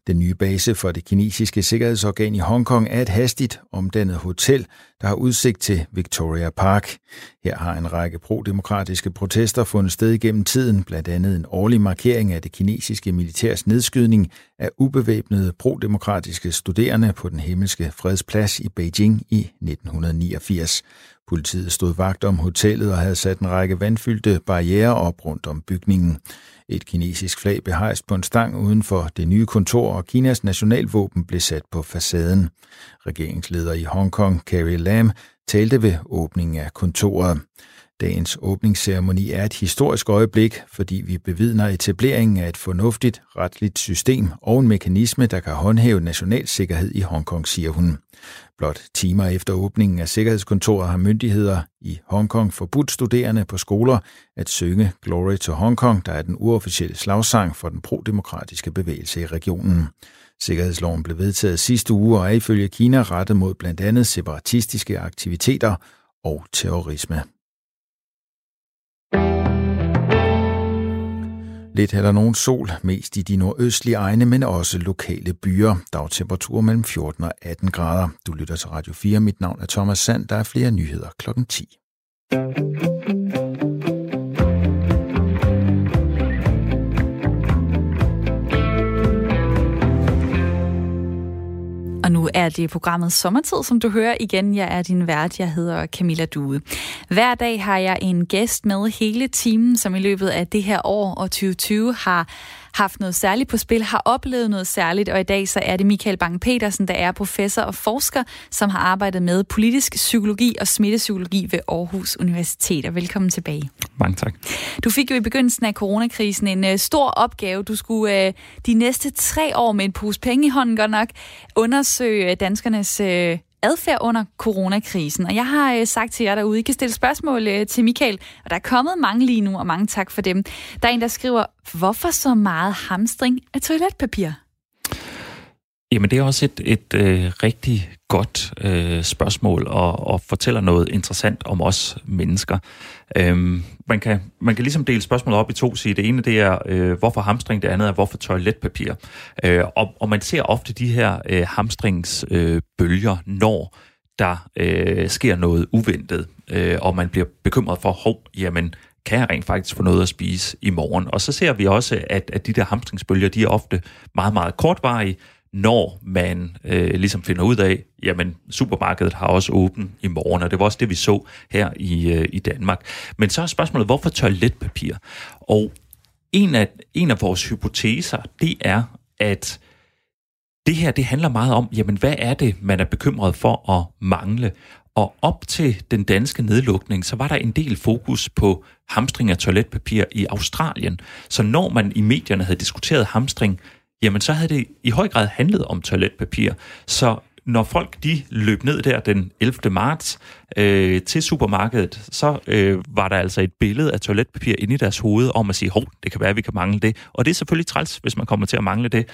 S4: Den nye base for det kinesiske sikkerhedsorgan i Hongkong er et hastigt omdannet hotel, der har udsigt til Victoria Park. Her har en række prodemokratiske protester fundet sted igennem tiden, blandt andet en årlig markering af det kinesiske militærs nedskydning af ubevæbnede prodemokratiske studerende på den himmelske fredsplads i Beijing i 1989. Politiet stod vagt om hotellet og havde sat en række vandfyldte barriere op rundt om bygningen. Et kinesisk flag blev hejst på en stang uden for det nye kontor, og Kinas nationalvåben blev sat på facaden. Regeringsleder i Hongkong, Carrie Lam, talte ved åbningen af kontoret. Dagens åbningsceremoni er et historisk øjeblik, fordi vi bevidner etableringen af et fornuftigt retligt system og en mekanisme, der kan håndhæve national sikkerhed i Hongkong, siger hun. Blot timer efter åbningen af Sikkerhedskontoret har myndigheder i Hongkong forbudt studerende på skoler at synge Glory to Hongkong, der er den uofficielle slagsang for den pro-demokratiske bevægelse i regionen. Sikkerhedsloven blev vedtaget sidste uge og er ifølge Kina rettet mod blandt andet separatistiske aktiviteter og terrorisme. Lidt er der nogen sol, mest i de nordøstlige egne, men også lokale byer. Dagtemperatur mellem 14 og 18 grader. Du lytter til Radio 4. Mit navn er Thomas Sand. Der er flere nyheder klokken 10.
S1: Og nu er det programmet Sommertid, som du hører igen. Jeg er din vært, jeg hedder Camilla Due. Hver dag har jeg en gæst med hele timen, som i løbet af det her år og 2020 har haft noget særligt på spil, har oplevet noget særligt, og i dag så er det Michael Bang-Petersen, der er professor og forsker, som har arbejdet med politisk psykologi og smittepsykologi ved Aarhus Universitet. Og velkommen tilbage.
S2: Mange tak.
S1: Du fik jo i begyndelsen af coronakrisen en uh, stor opgave. Du skulle uh, de næste tre år med en pose penge i hånden godt nok undersøge danskernes uh, adfærd under coronakrisen. Og jeg har øh, sagt til jer derude, I kan stille spørgsmål øh, til Michael, og der er kommet mange lige nu, og mange tak for dem. Der er en, der skriver, hvorfor så meget hamstring af toiletpapir?
S2: Jamen, det er også et, et øh, rigtig godt øh, spørgsmål, og, og fortæller noget interessant om os mennesker. Øhm, man, kan, man kan ligesom dele spørgsmålet op i to sige. Det ene det er, øh, hvorfor hamstring, det andet er, hvorfor toiletpapir. Øh, og, og man ser ofte de her øh, hamstringsbølger, øh, når der øh, sker noget uventet, øh, og man bliver bekymret for, hov, jamen, kan jeg rent faktisk få noget at spise i morgen? Og så ser vi også, at, at de der hamstringsbølger, de er ofte meget, meget kortvarige, når man øh, ligesom finder ud af, jamen supermarkedet har også åben i morgen, og det var også det, vi så her i, øh, i Danmark. Men så er spørgsmålet, hvorfor toiletpapir? Og en af, en af vores hypoteser, det er, at det her, det handler meget om, jamen hvad er det, man er bekymret for at mangle? Og op til den danske nedlukning, så var der en del fokus på hamstring af toiletpapir i Australien. Så når man i medierne havde diskuteret hamstring, jamen så havde det i høj grad handlet om toiletpapir. Så når folk de løb ned der den 11. marts øh, til supermarkedet, så øh, var der altså et billede af toiletpapir inde i deres hoved om at sige, hov, det kan være, at vi kan mangle det. Og det er selvfølgelig træls, hvis man kommer til at mangle det.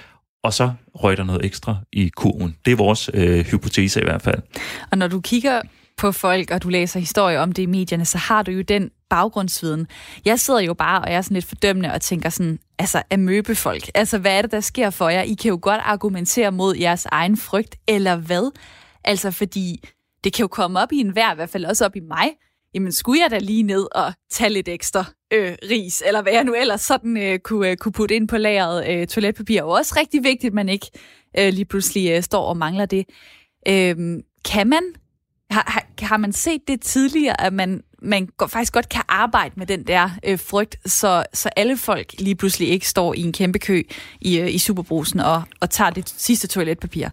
S2: Og så røg der noget ekstra i kurven. Det er vores øh, hypotese i hvert fald.
S1: Og når du kigger på folk, og du læser historier om det i medierne, så har du jo den baggrundsviden. Jeg sidder jo bare, og jeg er sådan lidt fordømmende og tænker sådan, altså amøbefolk, altså hvad er det, der sker for jer? I kan jo godt argumentere mod jeres egen frygt, eller hvad? Altså fordi, det kan jo komme op i en vær, i hvert fald også op i mig, jamen skulle jeg da lige ned og tage lidt ekstra øh, ris, eller hvad jeg nu ellers sådan øh, kunne, øh, kunne putte ind på lageret øh, toiletpapir. Og også rigtig vigtigt, at man ikke øh, lige pludselig øh, står og mangler det. Øh, kan man har, har, har man set det tidligere, at man, man faktisk godt kan arbejde med den der øh, frygt, så, så alle folk lige pludselig ikke står i en kæmpe kø i, øh, i superbrusen og, og tager det sidste toiletpapir?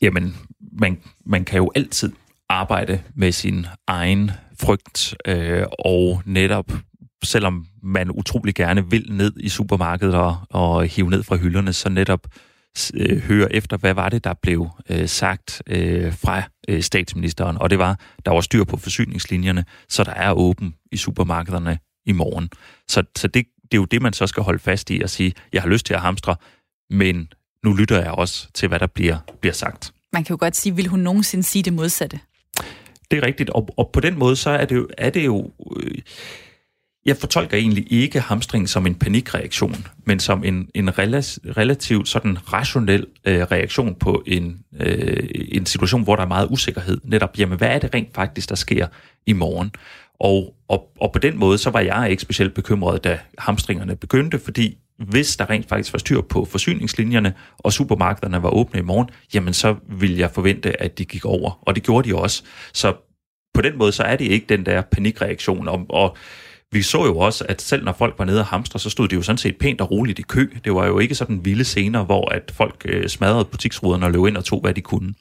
S2: Jamen, man, man kan jo altid arbejde med sin egen frygt, øh, og netop selvom man utrolig gerne vil ned i supermarkedet og, og hive ned fra hylderne, så netop øh, høre efter, hvad var det, der blev øh, sagt øh, fra øh, statsministeren. Og det var, der var styr på forsyningslinjerne, så der er åben i supermarkederne i morgen. Så, så det, det er jo det, man så skal holde fast i og sige, jeg har lyst til at hamstre, men nu lytter jeg også til, hvad der bliver, bliver sagt.
S1: Man kan jo godt sige, vil hun nogensinde sige det modsatte?
S2: Det er rigtigt, og, og på den måde, så er det jo... Er det jo øh, jeg fortolker egentlig ikke hamstring som en panikreaktion, men som en, en relativt sådan rationel øh, reaktion på en, øh, en situation, hvor der er meget usikkerhed. Netop, jamen, hvad er det rent faktisk, der sker i morgen? Og, og, og på den måde, så var jeg ikke specielt bekymret, da hamstringerne begyndte, fordi hvis der rent faktisk var styr på forsyningslinjerne, og supermarkederne var åbne i morgen, jamen så ville jeg forvente, at de gik over. Og det gjorde de også. Så på den måde, så er det ikke den der panikreaktion. Og, og vi så jo også, at selv når folk var nede og hamstre, så stod de jo sådan set pænt og roligt i kø. Det var jo ikke sådan vilde scener, hvor at folk øh, smadrede butiksruderne og løb ind og tog, hvad de kunne.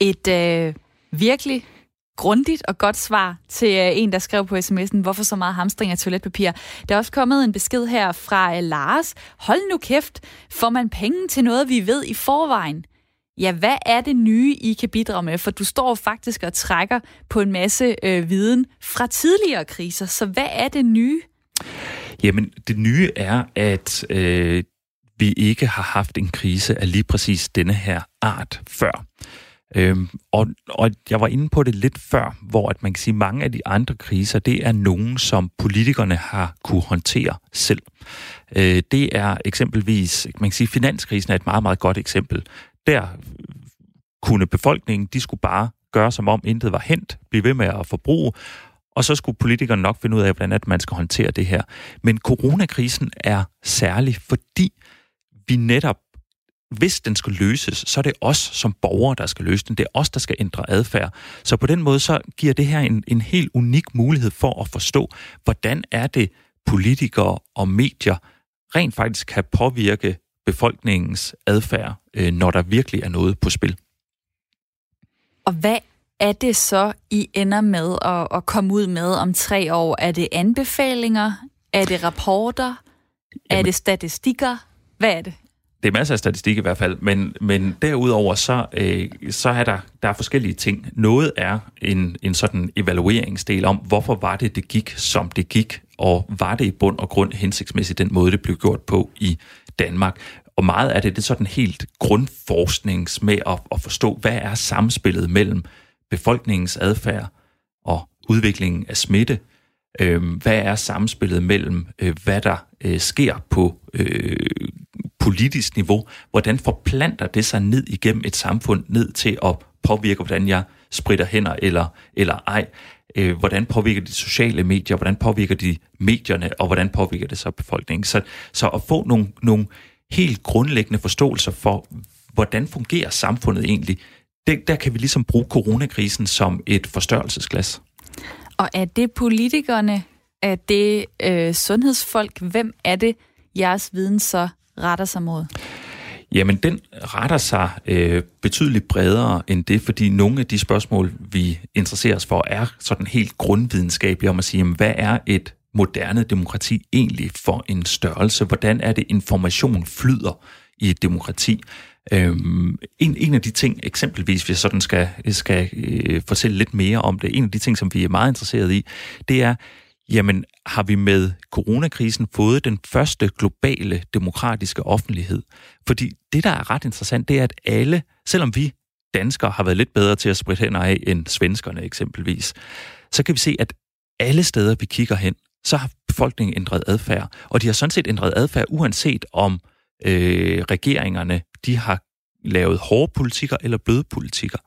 S1: Et øh, virkelig grundigt og godt svar til øh, en, der skrev på sms'en, hvorfor så meget hamstring af toiletpapir. Der er også kommet en besked her fra øh, Lars. Hold nu kæft, får man penge til noget, vi ved i forvejen? Ja, hvad er det nye, I kan bidrage med? For du står faktisk og trækker på en masse øh, viden fra tidligere kriser. Så hvad er det nye?
S2: Jamen, det nye er, at øh, vi ikke har haft en krise af lige præcis denne her art før. Øhm, og, og jeg var inde på det lidt før, hvor at man kan sige, at mange af de andre kriser, det er nogen, som politikerne har kunne håndtere selv. Øh, det er eksempelvis, man kan sige, finanskrisen er et meget, meget godt eksempel der kunne befolkningen, de skulle bare gøre som om intet var hent, blive ved med at forbruge, og så skulle politikerne nok finde ud af, hvordan man skal håndtere det her. Men coronakrisen er særlig, fordi vi netop, hvis den skal løses, så er det os som borgere, der skal løse den. Det er os, der skal ændre adfærd. Så på den måde, så giver det her en, en helt unik mulighed for at forstå, hvordan er det politikere og medier rent faktisk kan påvirke befolkningens adfærd, øh, når der virkelig er noget på spil.
S1: Og hvad er det så, I ender med at, at komme ud med om tre år? Er det anbefalinger? Er det rapporter? Jamen, er det statistikker? Hvad er det?
S2: Det er masser af statistik i hvert fald, men, men derudover så, øh, så er der, der er forskellige ting. Noget er en, en sådan evalueringsdel om, hvorfor var det, det gik, som det gik, og var det i bund og grund hensigtsmæssigt den måde, det blev gjort på i Danmark og meget af det, det er sådan helt grundforsknings med at, at forstå, hvad er samspillet mellem befolkningens adfærd og udviklingen af smitte. Øh, hvad er samspillet mellem, øh, hvad der øh, sker på øh, politisk niveau? Hvordan forplanter det sig ned igennem et samfund, ned til at påvirke, hvordan jeg spritter hænder eller, eller ej? Øh, hvordan påvirker de sociale medier? Hvordan påvirker de medierne? Og hvordan påvirker det så befolkningen? Så, så at få nogle, nogle helt grundlæggende forståelser for, hvordan fungerer samfundet egentlig, det, der kan vi ligesom bruge coronakrisen som et forstørrelsesglas.
S1: Og er det politikerne? Er det øh, sundhedsfolk? Hvem er det, jeres viden så retter sig mod?
S2: Jamen, den retter sig øh, betydeligt bredere end det, fordi nogle af de spørgsmål, vi interesserer os for, er sådan helt grundvidenskabelige om at sige, jamen, hvad er et moderne demokrati egentlig for en størrelse? Hvordan er det, information flyder i et demokrati? Øhm, en, en af de ting, eksempelvis, hvis jeg sådan skal, skal øh, fortælle lidt mere om det, en af de ting, som vi er meget interesseret i, det er, jamen har vi med coronakrisen fået den første globale demokratiske offentlighed? Fordi det, der er ret interessant, det er, at alle, selvom vi danskere har været lidt bedre til at spritte hænder af end svenskerne eksempelvis, så kan vi se, at alle steder, vi kigger hen, så har befolkningen ændret adfærd. Og de har sådan set ændret adfærd, uanset om øh, regeringerne de har lavet hårde politikker eller bløde politikker.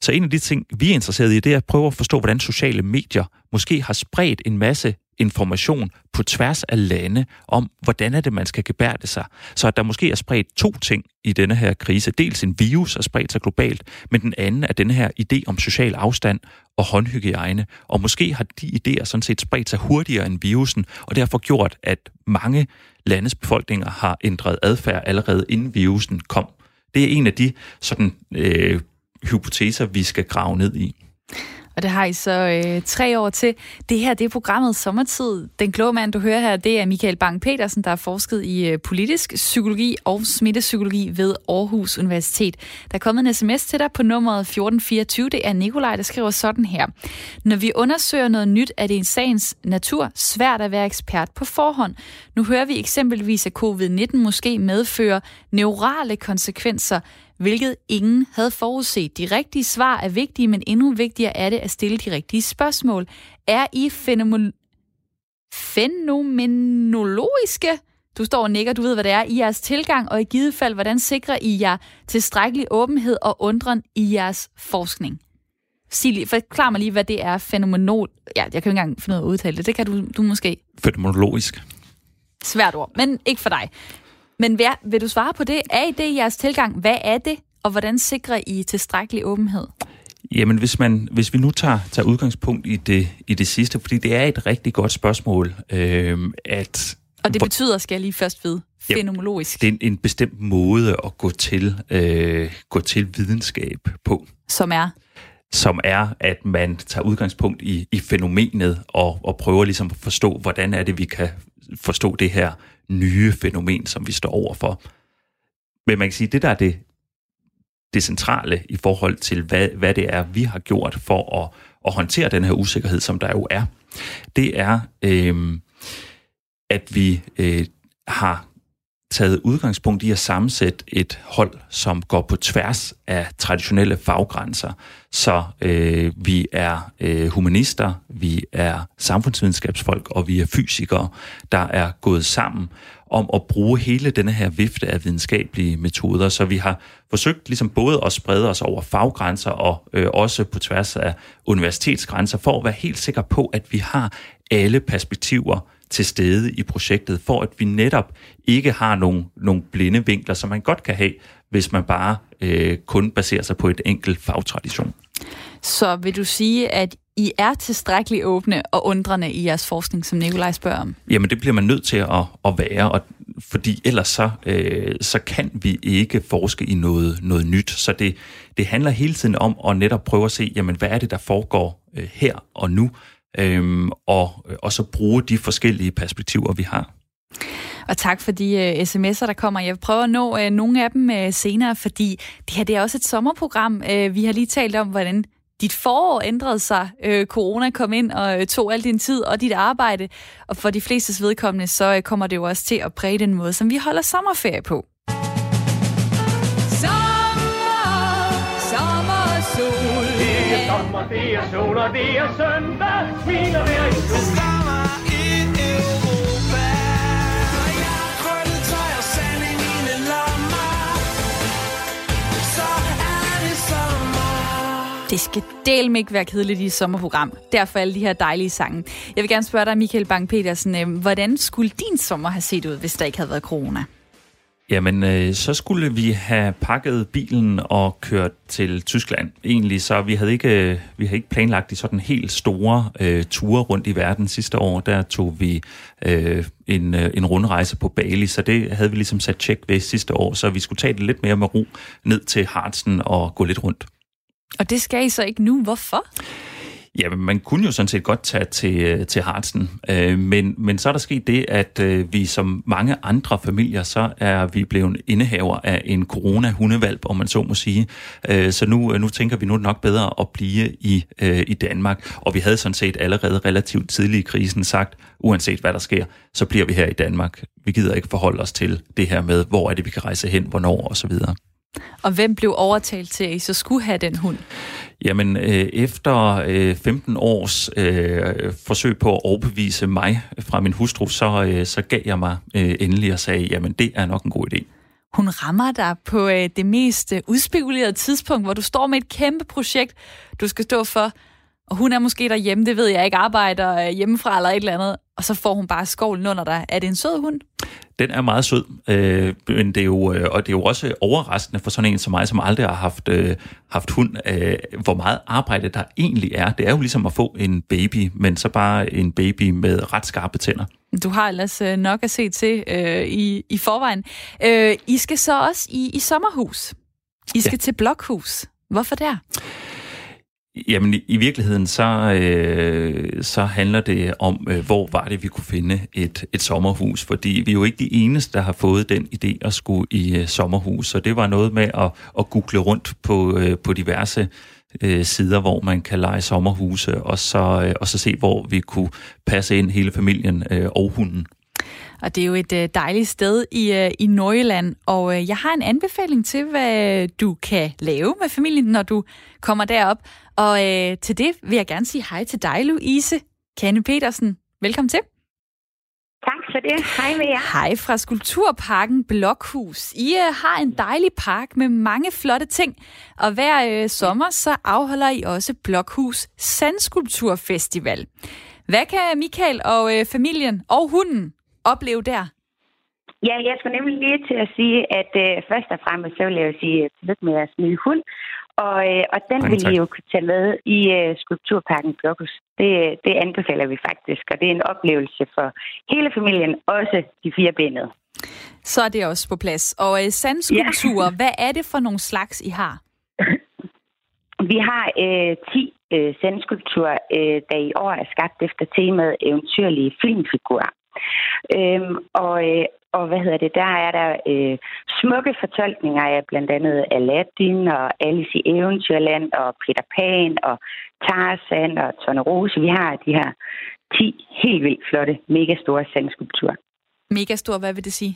S2: Så en af de ting, vi er interesseret i, det er at prøve at forstå, hvordan sociale medier måske har spredt en masse information på tværs af lande om, hvordan er det, man skal gebærde sig. Så at der måske er spredt to ting i denne her krise. Dels en virus er spredt sig globalt, men den anden er den her idé om social afstand og håndhygiejne. Og måske har de idéer sådan set spredt sig hurtigere end virusen, og derfor gjort, at mange landes befolkninger har ændret adfærd allerede inden virusen kom. Det er en af de sådan, øh, hypoteser, vi skal grave ned i.
S1: Og det har I så øh, tre år til. Det her, det er programmet Sommertid. Den kloge mand, du hører her, det er Michael Bang-Petersen, der har forsket i øh, politisk psykologi og smittepsykologi ved Aarhus Universitet. Der er kommet en sms til dig på nummeret 1424. Det er Nikolaj, der skriver sådan her. Når vi undersøger noget nyt, er det en sagens natur svært at være ekspert på forhånd. Nu hører vi eksempelvis, at covid-19 måske medfører neurale konsekvenser, hvilket ingen havde forudset. De rigtige svar er vigtige, men endnu vigtigere er det at stille de rigtige spørgsmål. Er I fænomen... fænomenologiske? Du står og nikker, du ved, hvad det er, i jeres tilgang, og i givet fald, hvordan sikrer I jer tilstrækkelig åbenhed og undren i jeres forskning? Sig lige, forklar mig lige, hvad det er fænomenol... Ja, jeg kan ikke engang finde ud af at udtale det. Det kan du, du måske.
S2: Fænomenologisk.
S1: Svært ord, men ikke for dig. Men hvad, vil du svare på det? Er I det i jeres tilgang? Hvad er det, og hvordan sikrer I tilstrækkelig åbenhed?
S2: Jamen, hvis, man, hvis vi nu tager, tager udgangspunkt i det, i det sidste, fordi det er et rigtig godt spørgsmål, øh, at...
S1: Og det betyder, skal jeg lige først vide, fenomenologisk.
S2: Ja, det er en, en bestemt måde at gå til, øh, gå til videnskab på.
S1: Som er?
S2: Som er, at man tager udgangspunkt i, i fænomenet og, og prøver ligesom at forstå, hvordan er det, vi kan forstå det her nye fænomen, som vi står overfor. Men man kan sige, at det der er det, det centrale i forhold til, hvad, hvad det er, vi har gjort for at, at håndtere den her usikkerhed, som der jo er, det er, øh, at vi øh, har taget udgangspunkt i at sammensætte et hold, som går på tværs af traditionelle faggrænser. Så øh, vi er øh, humanister, vi er samfundsvidenskabsfolk og vi er fysikere, der er gået sammen om at bruge hele denne her vifte af videnskabelige metoder. Så vi har forsøgt ligesom både at sprede os over faggrænser og øh, også på tværs af universitetsgrænser, for at være helt sikre på, at vi har alle perspektiver til stede i projektet, for at vi netop ikke har nogle, nogle blinde vinkler, som man godt kan have, hvis man bare øh, kun baserer sig på et enkelt fagtradition.
S1: Så vil du sige, at I er tilstrækkeligt åbne og undrende i jeres forskning, som Nikolaj spørger om?
S2: Jamen, det bliver man nødt til at, at være, og fordi ellers så, øh, så kan vi ikke forske i noget, noget nyt. Så det, det handler hele tiden om at netop prøve at se, jamen, hvad er det, der foregår øh, her og nu, øhm, og, øh, og så bruge de forskellige perspektiver, vi har.
S1: Og tak for de uh, sms'er, der kommer. Jeg prøver at nå uh, nogle af dem uh, senere, fordi det her det er også et sommerprogram. Uh, vi har lige talt om, hvordan dit forår ændrede sig. Uh, corona kom ind og uh, tog al din tid og dit arbejde. Og for de flestes vedkommende, så uh, kommer det jo også til at præge den måde, som vi holder sommerferie på.
S6: Det er sol, og det er søndag. Smiler hver en
S1: Det skal del ikke være kedeligt i sommerprogram. Derfor alle de her dejlige sange. Jeg vil gerne spørge dig, Michael Bang-Petersen, øh, hvordan skulle din sommer have set ud, hvis der ikke havde været corona?
S2: Jamen, øh, så skulle vi have pakket bilen og kørt til Tyskland. Egentlig så vi havde ikke øh, vi havde ikke planlagt de sådan helt store øh, ture rundt i verden sidste år. Der tog vi øh, en, øh, en rundrejse på Bali, så det havde vi ligesom sat tjek ved sidste år, så vi skulle tage det lidt mere med ro ned til Harzen og gå lidt rundt.
S1: Og det skal I så ikke nu. Hvorfor?
S2: Ja, man kunne jo sådan set godt tage til, øh, til Harzen, øh, men, men så er der sket det, at øh, vi som mange andre familier, så er vi blevet indehaver af en corona-hundevalp, om man så må sige. Øh, så nu, øh, nu tænker vi nu nok bedre at blive i, øh, i Danmark, og vi havde sådan set allerede relativt tidligt i krisen sagt, uanset hvad der sker, så bliver vi her i Danmark. Vi gider ikke forholde os til det her med, hvor er det, vi kan rejse hen, hvornår osv.
S1: Og hvem blev overtalt til, at I så skulle have den hund?
S2: Jamen, øh, efter øh, 15 års øh, forsøg på at overbevise mig fra min hustru, så, øh, så gav jeg mig øh, endelig og sagde, jamen det er nok en god idé.
S1: Hun rammer dig på øh, det mest øh, udspekulerede tidspunkt, hvor du står med et kæmpe projekt, du skal stå for, og hun er måske derhjemme, det ved jeg ikke, arbejder øh, hjemmefra eller et eller andet, og så får hun bare skovlen under dig. Er det en sød hund?
S2: Den er meget sød, øh, men det er jo, øh, og det er jo også overraskende for sådan en som mig, som aldrig har haft, øh, haft hund, øh, hvor meget arbejde der egentlig er. Det er jo ligesom at få en baby, men så bare en baby med ret skarpe tænder.
S1: Du har ellers øh, nok at se til øh, i, i forvejen. Øh, I skal så også i, i sommerhus. I skal ja. til blokhus. Hvorfor der?
S2: Jamen i, i virkeligheden så, øh, så handler det om, øh, hvor var det, vi kunne finde et, et sommerhus, fordi vi er jo ikke de eneste, der har fået den idé at skulle i øh, sommerhus, så det var noget med at, at google rundt på, øh, på diverse øh, sider, hvor man kan lege sommerhuse, og så, øh, og så se, hvor vi kunne passe ind hele familien øh, og hunden.
S1: Og det er jo et øh, dejligt sted i, øh, i Nordjylland, og øh, jeg har en anbefaling til, hvad du kan lave med familien, når du kommer derop. Og øh, til det vil jeg gerne sige hej til dig, Louise Kanne Petersen. Velkommen til.
S7: Tak for det. Hej med jer.
S1: Hej fra Skulpturparken Blokhus. I uh, har en dejlig park med mange flotte ting, og hver uh, sommer så afholder I også Blokhus Sandskulpturfestival. Hvad kan Michael og uh, familien og hunden opleve der?
S7: Ja, jeg skulle nemlig lige til at sige, at uh, først og fremmest så vil jeg jo sige tillykke med jeres nye hund. Og, øh, og den vil I jo kunne tage med i uh, Skulpturparken Blokus. Det, det anbefaler vi faktisk, og det er en oplevelse for hele familien, også de fire benede.
S1: Så er det også på plads. Og uh, sandskulpturer, ja. hvad er det for nogle slags, I har? <laughs>
S7: Vi har øh, 10 øh, sandskulpturer, øh, der i år er skabt efter temaet eventyrlige filmfigurer. Øhm, og, øh, og hvad hedder det, der er der øh, smukke fortolkninger af blandt andet Aladdin og Alice i Eventyrland og Peter Pan og Tarzan og Tornerose. Vi har de her 10 helt vildt flotte, mega store sandskulpturer.
S1: Mega store, hvad vil det sige?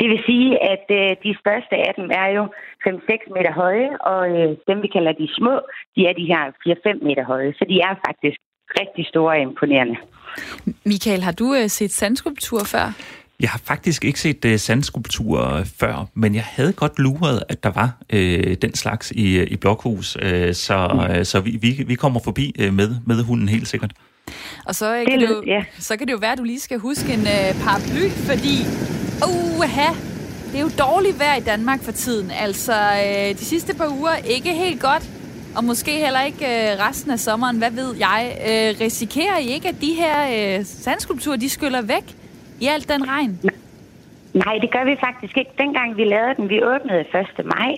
S7: Det vil sige, at øh, de største af dem er jo 5-6 meter høje, og øh, dem vi kalder de små, de er de her 4-5 meter høje. Så de er faktisk rigtig store og imponerende.
S1: Michael, har du øh, set sandskulptur før?
S2: Jeg har faktisk ikke set uh, sandskulpturer før, men jeg havde godt luret, at der var uh, den slags i, i Blokhus, uh, så, mm. uh, så vi, vi, vi kommer forbi uh, med, med hunden helt sikkert.
S1: Og så, uh, kan det, du, ja. så kan det jo være, at du lige skal huske en uh, paraply, fordi uh, det er jo dårligt vejr i Danmark for tiden. Altså, uh, de sidste par uger ikke helt godt, og måske heller ikke uh, resten af sommeren, hvad ved jeg. Uh, risikerer I ikke, at de her uh, sandskulpturer, de skyller væk? I alt den regn?
S7: Nej, det gør vi faktisk ikke. Dengang vi lavede den, vi åbnede 1. maj,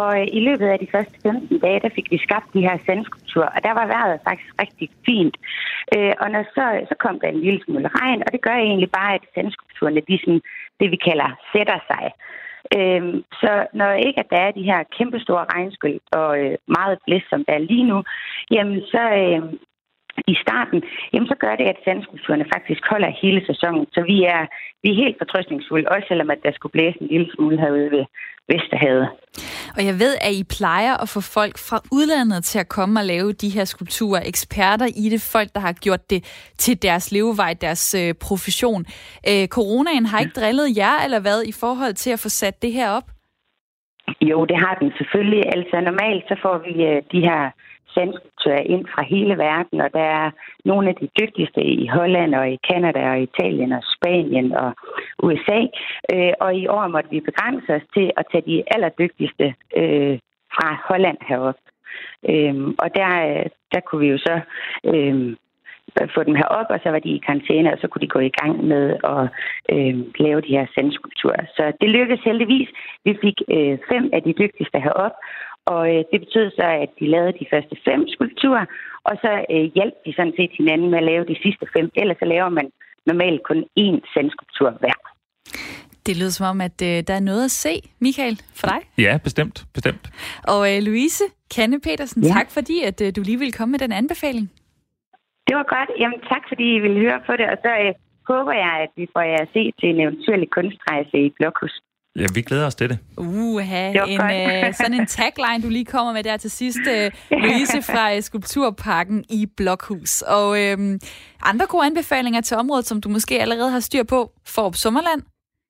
S7: og øh, i løbet af de første 15 dage, der fik vi skabt de her sandskulpturer, og der var vejret faktisk rigtig fint. Øh, og når så, så kom der en lille smule regn, og det gør egentlig bare, at sandskulpturerne, de sådan, det vi kalder, sætter sig. Øhm, så når ikke at der er de her kæmpestore regnskyld og øh, meget blæst, som der er lige nu, jamen så, øh, i starten, jamen så gør det, at sandskulpturerne faktisk holder hele sæsonen. Så vi er, vi er helt fortrøstningsfulde, også selvom at der skulle blæse en lille smule herude ved Vesterhavet.
S1: Og jeg ved, at I plejer at få folk fra udlandet til at komme og lave de her skulpturer. Eksperter i det, folk, der har gjort det til deres levevej, deres øh, profession. Øh, coronaen har ikke drillet jer, eller hvad, i forhold til at få sat det her op?
S7: Jo, det har den selvfølgelig. Altså normalt så får vi øh, de her sandskulptører ind fra hele verden, og der er nogle af de dygtigste i Holland og i Kanada og Italien og Spanien og USA. Øh, og i år måtte vi begrænse os til at tage de allerdygtigste øh, fra Holland herop. Øh, og der, øh, der kunne vi jo så øh, få dem herop, og så var de i karantæne, og så kunne de gå i gang med at øh, lave de her sandskulpturer. Så det lykkedes heldigvis. Vi fik øh, fem af de dygtigste herop, og øh, det betød så, at de lavede de første fem skulpturer, og så øh, hjalp de sådan set hinanden med at lave de sidste fem. Ellers så laver man normalt kun én sandskulptur hver.
S1: Det lyder som om, at øh, der er noget at se, Michael, for dig.
S2: Ja, bestemt. bestemt.
S1: Og øh, Louise Kanne Petersen, ja. tak fordi, at øh, du lige ville komme med den anbefaling.
S7: Det var godt. Jamen tak, fordi I ville høre på det, og så øh, håber jeg, at vi får jer at se til en eventyrlig kunstrejse i Blokhus.
S2: Ja, vi glæder os til det.
S1: Uha, en, øh, sådan en tagline, du lige kommer med der til sidst, øh, <laughs> Louise fra øh, Skulpturparken i Blokhus. Og øh, andre gode anbefalinger til området, som du måske allerede har styr på, Forop Sommerland.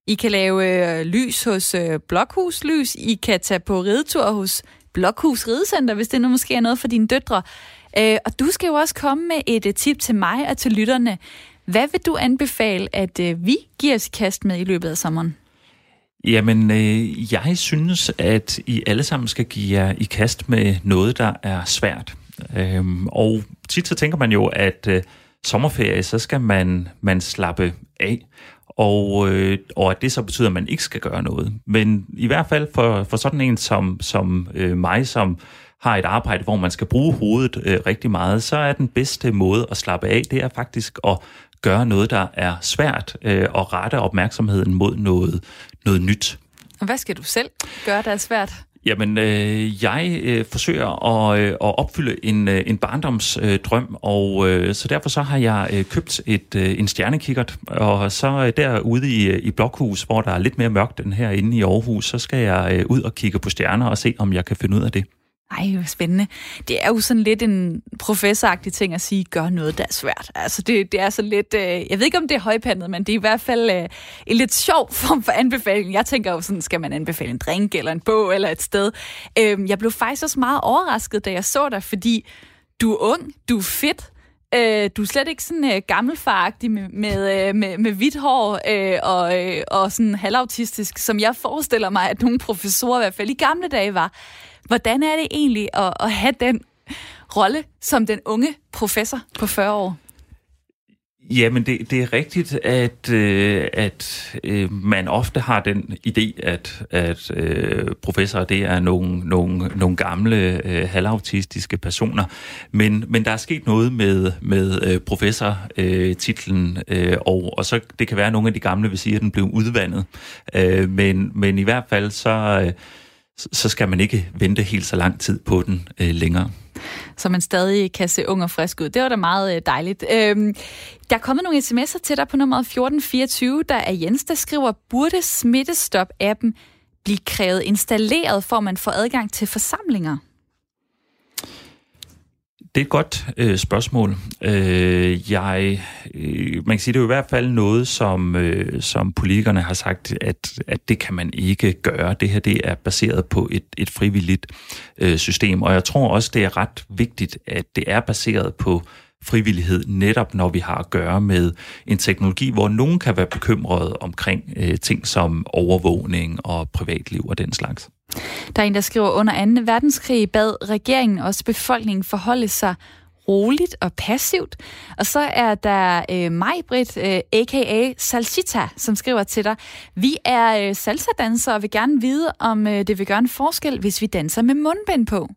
S1: I kan lave øh, lys hos øh, Blokhus Lys. I kan tage på ridetur hos Blokhus Ridecenter, hvis det nu måske er noget for dine døtre. Øh, og du skal jo også komme med et uh, tip til mig og til lytterne. Hvad vil du anbefale, at uh, vi giver os kast med i løbet af sommeren?
S2: Jamen, øh, jeg synes, at I alle sammen skal give jer i kast med noget, der er svært. Øhm, og tit så tænker man jo, at øh, sommerferie, så skal man, man slappe af. Og, øh, og at det så betyder, at man ikke skal gøre noget. Men i hvert fald for, for sådan en som, som øh, mig, som har et arbejde, hvor man skal bruge hovedet øh, rigtig meget, så er den bedste måde at slappe af, det er faktisk at gøre noget, der er svært, øh, og rette opmærksomheden mod noget, noget nyt.
S1: Og hvad skal du selv gøre, der er svært?
S2: Jamen, øh, jeg øh, forsøger at, øh, at opfylde en, øh, en barndomsdrøm, øh, og øh, så derfor så har jeg øh, købt et, øh, en stjernekikkert, og så øh, derude i, i Blokhus, hvor der er lidt mere mørkt end herinde i Aarhus, så skal jeg øh, ud og kigge på stjerner og se, om jeg kan finde ud af det.
S1: Ej, hvor spændende. Det er jo sådan lidt en professoragtig ting at sige, gør noget, der er svært. Altså, det, det er så lidt... Øh, jeg ved ikke, om det er højpandet, men det er i hvert fald øh, en lidt sjov <laughs> form for anbefaling. Jeg tænker jo sådan, skal man anbefale en drink eller en bog eller et sted? Øh, jeg blev faktisk også meget overrasket, da jeg så dig, fordi du er ung, du er fedt, Øh, du er slet ikke sådan øh, gammelfaragtig med, med, øh, med, med hvidt hår øh, og, øh, og sådan halvautistisk, som jeg forestiller mig, at nogle professorer i hvert fald i gamle dage var. Hvordan er det egentlig at, at have den rolle som den unge professor på 40 år?
S2: Jamen, det, det er rigtigt, at, øh, at øh, man ofte har den idé, at, at øh, professorer det er nogle, nogle, nogle gamle øh, halvautistiske personer. Men, men der er sket noget med, med øh, professortitlen, øh, øh, og, og så det kan være, at nogle af de gamle vil sige, at den blev udvandet. Øh, men, men i hvert fald så... Øh, så skal man ikke vente helt så lang tid på den øh, længere.
S1: Så man stadig kan se ung og frisk ud. Det var da meget øh, dejligt. Øhm, der er kommet nogle sms'er til dig på nummer 1424. Der er Jens, der skriver, burde Smittestop-appen blive krævet installeret, for man får adgang til forsamlinger?
S2: Det er et godt øh, spørgsmål. Øh, jeg, øh, man kan sige, det er jo i hvert fald noget, som, øh, som politikerne har sagt, at, at det kan man ikke gøre. Det her det er baseret på et, et frivilligt øh, system, og jeg tror også, det er ret vigtigt, at det er baseret på frivillighed, netop når vi har at gøre med en teknologi, hvor nogen kan være bekymrede omkring øh, ting som overvågning og privatliv og den slags.
S1: Der er en, der skriver, under 2. verdenskrig bad regeringen også befolkningen forholde sig roligt og passivt. Og så er der øh, Majbrit, øh, a.k.a. Salsita, som skriver til dig, vi er øh, salsa-dansere og vil gerne vide, om øh, det vil gøre en forskel, hvis vi danser med mundbind på.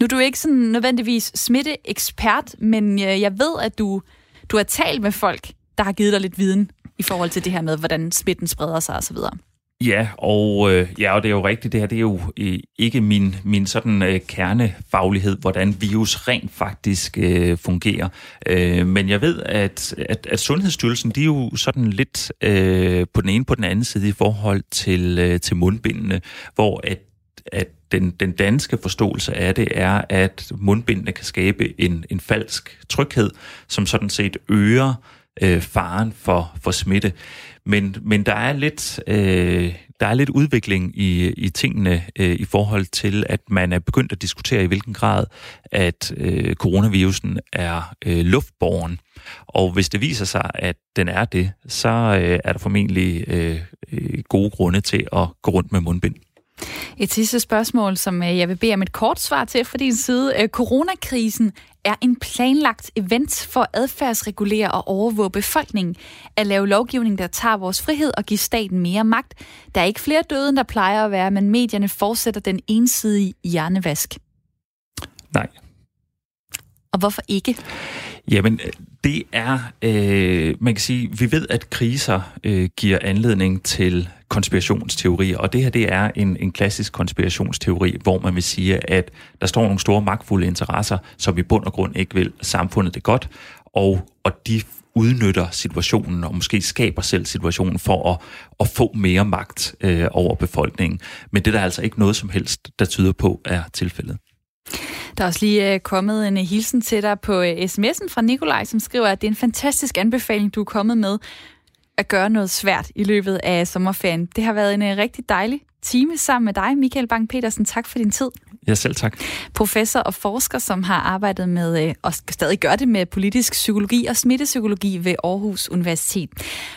S1: Nu er du ikke sådan nødvendigvis smitteekspert, men øh, jeg ved, at du, du har talt med folk, der har givet dig lidt viden i forhold til det her med, hvordan smitten spreder sig osv.
S2: Ja, og, øh, ja, og det er jo rigtigt, det her det er jo øh, ikke min, min sådan øh, kernefaglighed, hvordan virus rent faktisk øh, fungerer. Øh, men jeg ved, at, at, at Sundhedsstyrelsen, de er jo sådan lidt øh, på den ene på den anden side i forhold til, øh, til mundbindene, hvor at, at den, den danske forståelse af det er, at mundbindene kan skabe en, en falsk tryghed, som sådan set øger øh, faren for, for smitte. Men, men der er lidt øh, der er lidt udvikling i, i tingene øh, i forhold til, at man er begyndt at diskutere i hvilken grad, at øh, coronavirusen er øh, luftborgen. Og hvis det viser sig, at den er det, så øh, er der formentlig øh, øh gode grunde til at gå rundt med mundbind.
S1: Et sidste spørgsmål, som øh, jeg vil bede om et kort svar til fra din side. Øh, coronakrisen er en planlagt event for at adfærdsregulere og overvåge befolkningen. At lave lovgivning, der tager vores frihed og giver staten mere magt. Der er ikke flere døde, end der plejer at være, men medierne fortsætter den ensidige hjernevask.
S2: Nej.
S1: Og hvorfor ikke?
S2: Jamen, det er, øh, man kan sige, vi ved, at kriser øh, giver anledning til konspirationsteorier, og det her det er en, en klassisk konspirationsteori, hvor man vil sige, at der står nogle store magtfulde interesser, som i bund og grund ikke vil samfundet det godt, og, og de udnytter situationen og måske skaber selv situationen for at, at få mere magt øh, over befolkningen. Men det er der altså ikke noget som helst, der tyder på er tilfældet.
S1: Der er også lige uh, kommet en uh, hilsen til dig på uh, sms'en fra Nikolaj, som skriver, at det er en fantastisk anbefaling, du er kommet med at gøre noget svært i løbet af sommerferien. Det har været en rigtig dejlig time sammen med dig, Michael Bang-Petersen. Tak for din tid.
S2: Ja, selv tak.
S1: Professor og forsker, som har arbejdet med, og stadig gøre det med politisk psykologi og smittepsykologi ved Aarhus Universitet.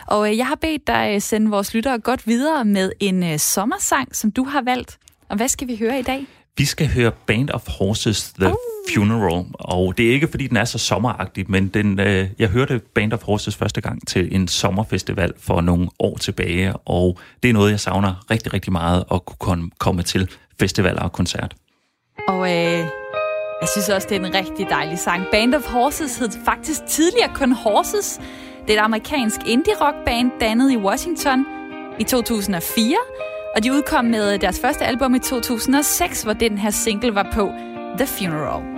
S1: Og jeg har bedt dig sende vores lyttere godt videre med en sommersang, som du har valgt. Og hvad skal vi høre i dag?
S2: Vi skal høre Band of Horses, The oh. Funeral, og det er ikke, fordi den er så sommeragtig, men den, øh, jeg hørte Band of Horses første gang til en sommerfestival for nogle år tilbage, og det er noget, jeg savner rigtig, rigtig meget at kunne komme til festivaler og koncert.
S1: Og øh, jeg synes også, det er en rigtig dejlig sang. Band of Horses hed faktisk tidligere kun Horses. Det er et amerikansk indie-rock-band, dannet i Washington i 2004, og de udkom med deres første album i 2006, hvor den her single var på The Funeral.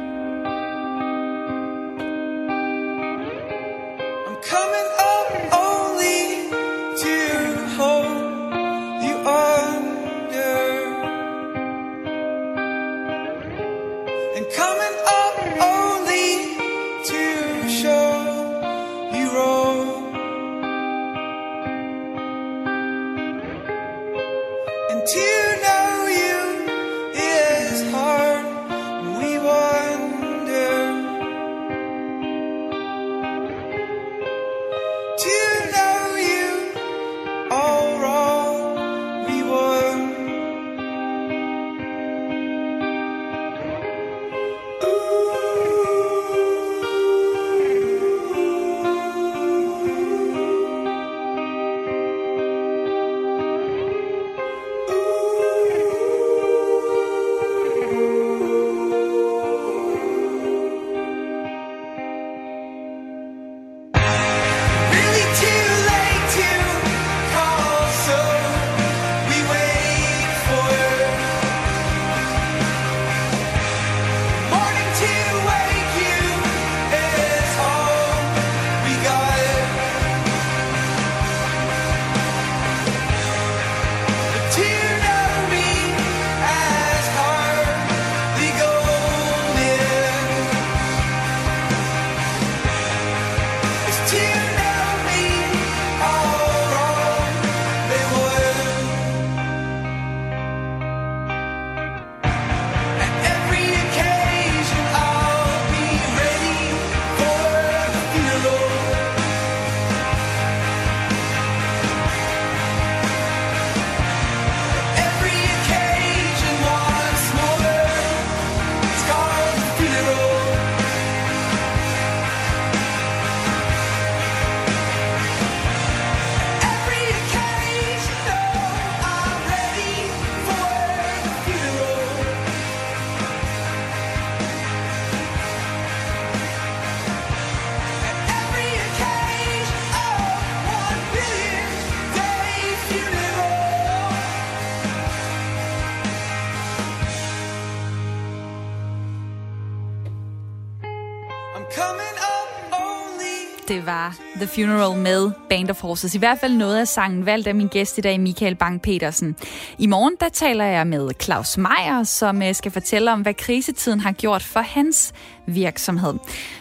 S1: The Funeral med Band of Horses. I hvert fald noget af sangen valgt af min gæst i dag, Michael Bang-Petersen. I morgen der taler jeg med Claus Meier, som øh, skal fortælle om, hvad krisetiden har gjort for hans virksomhed.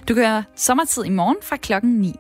S1: Du kan høre sommertid i morgen fra klokken 9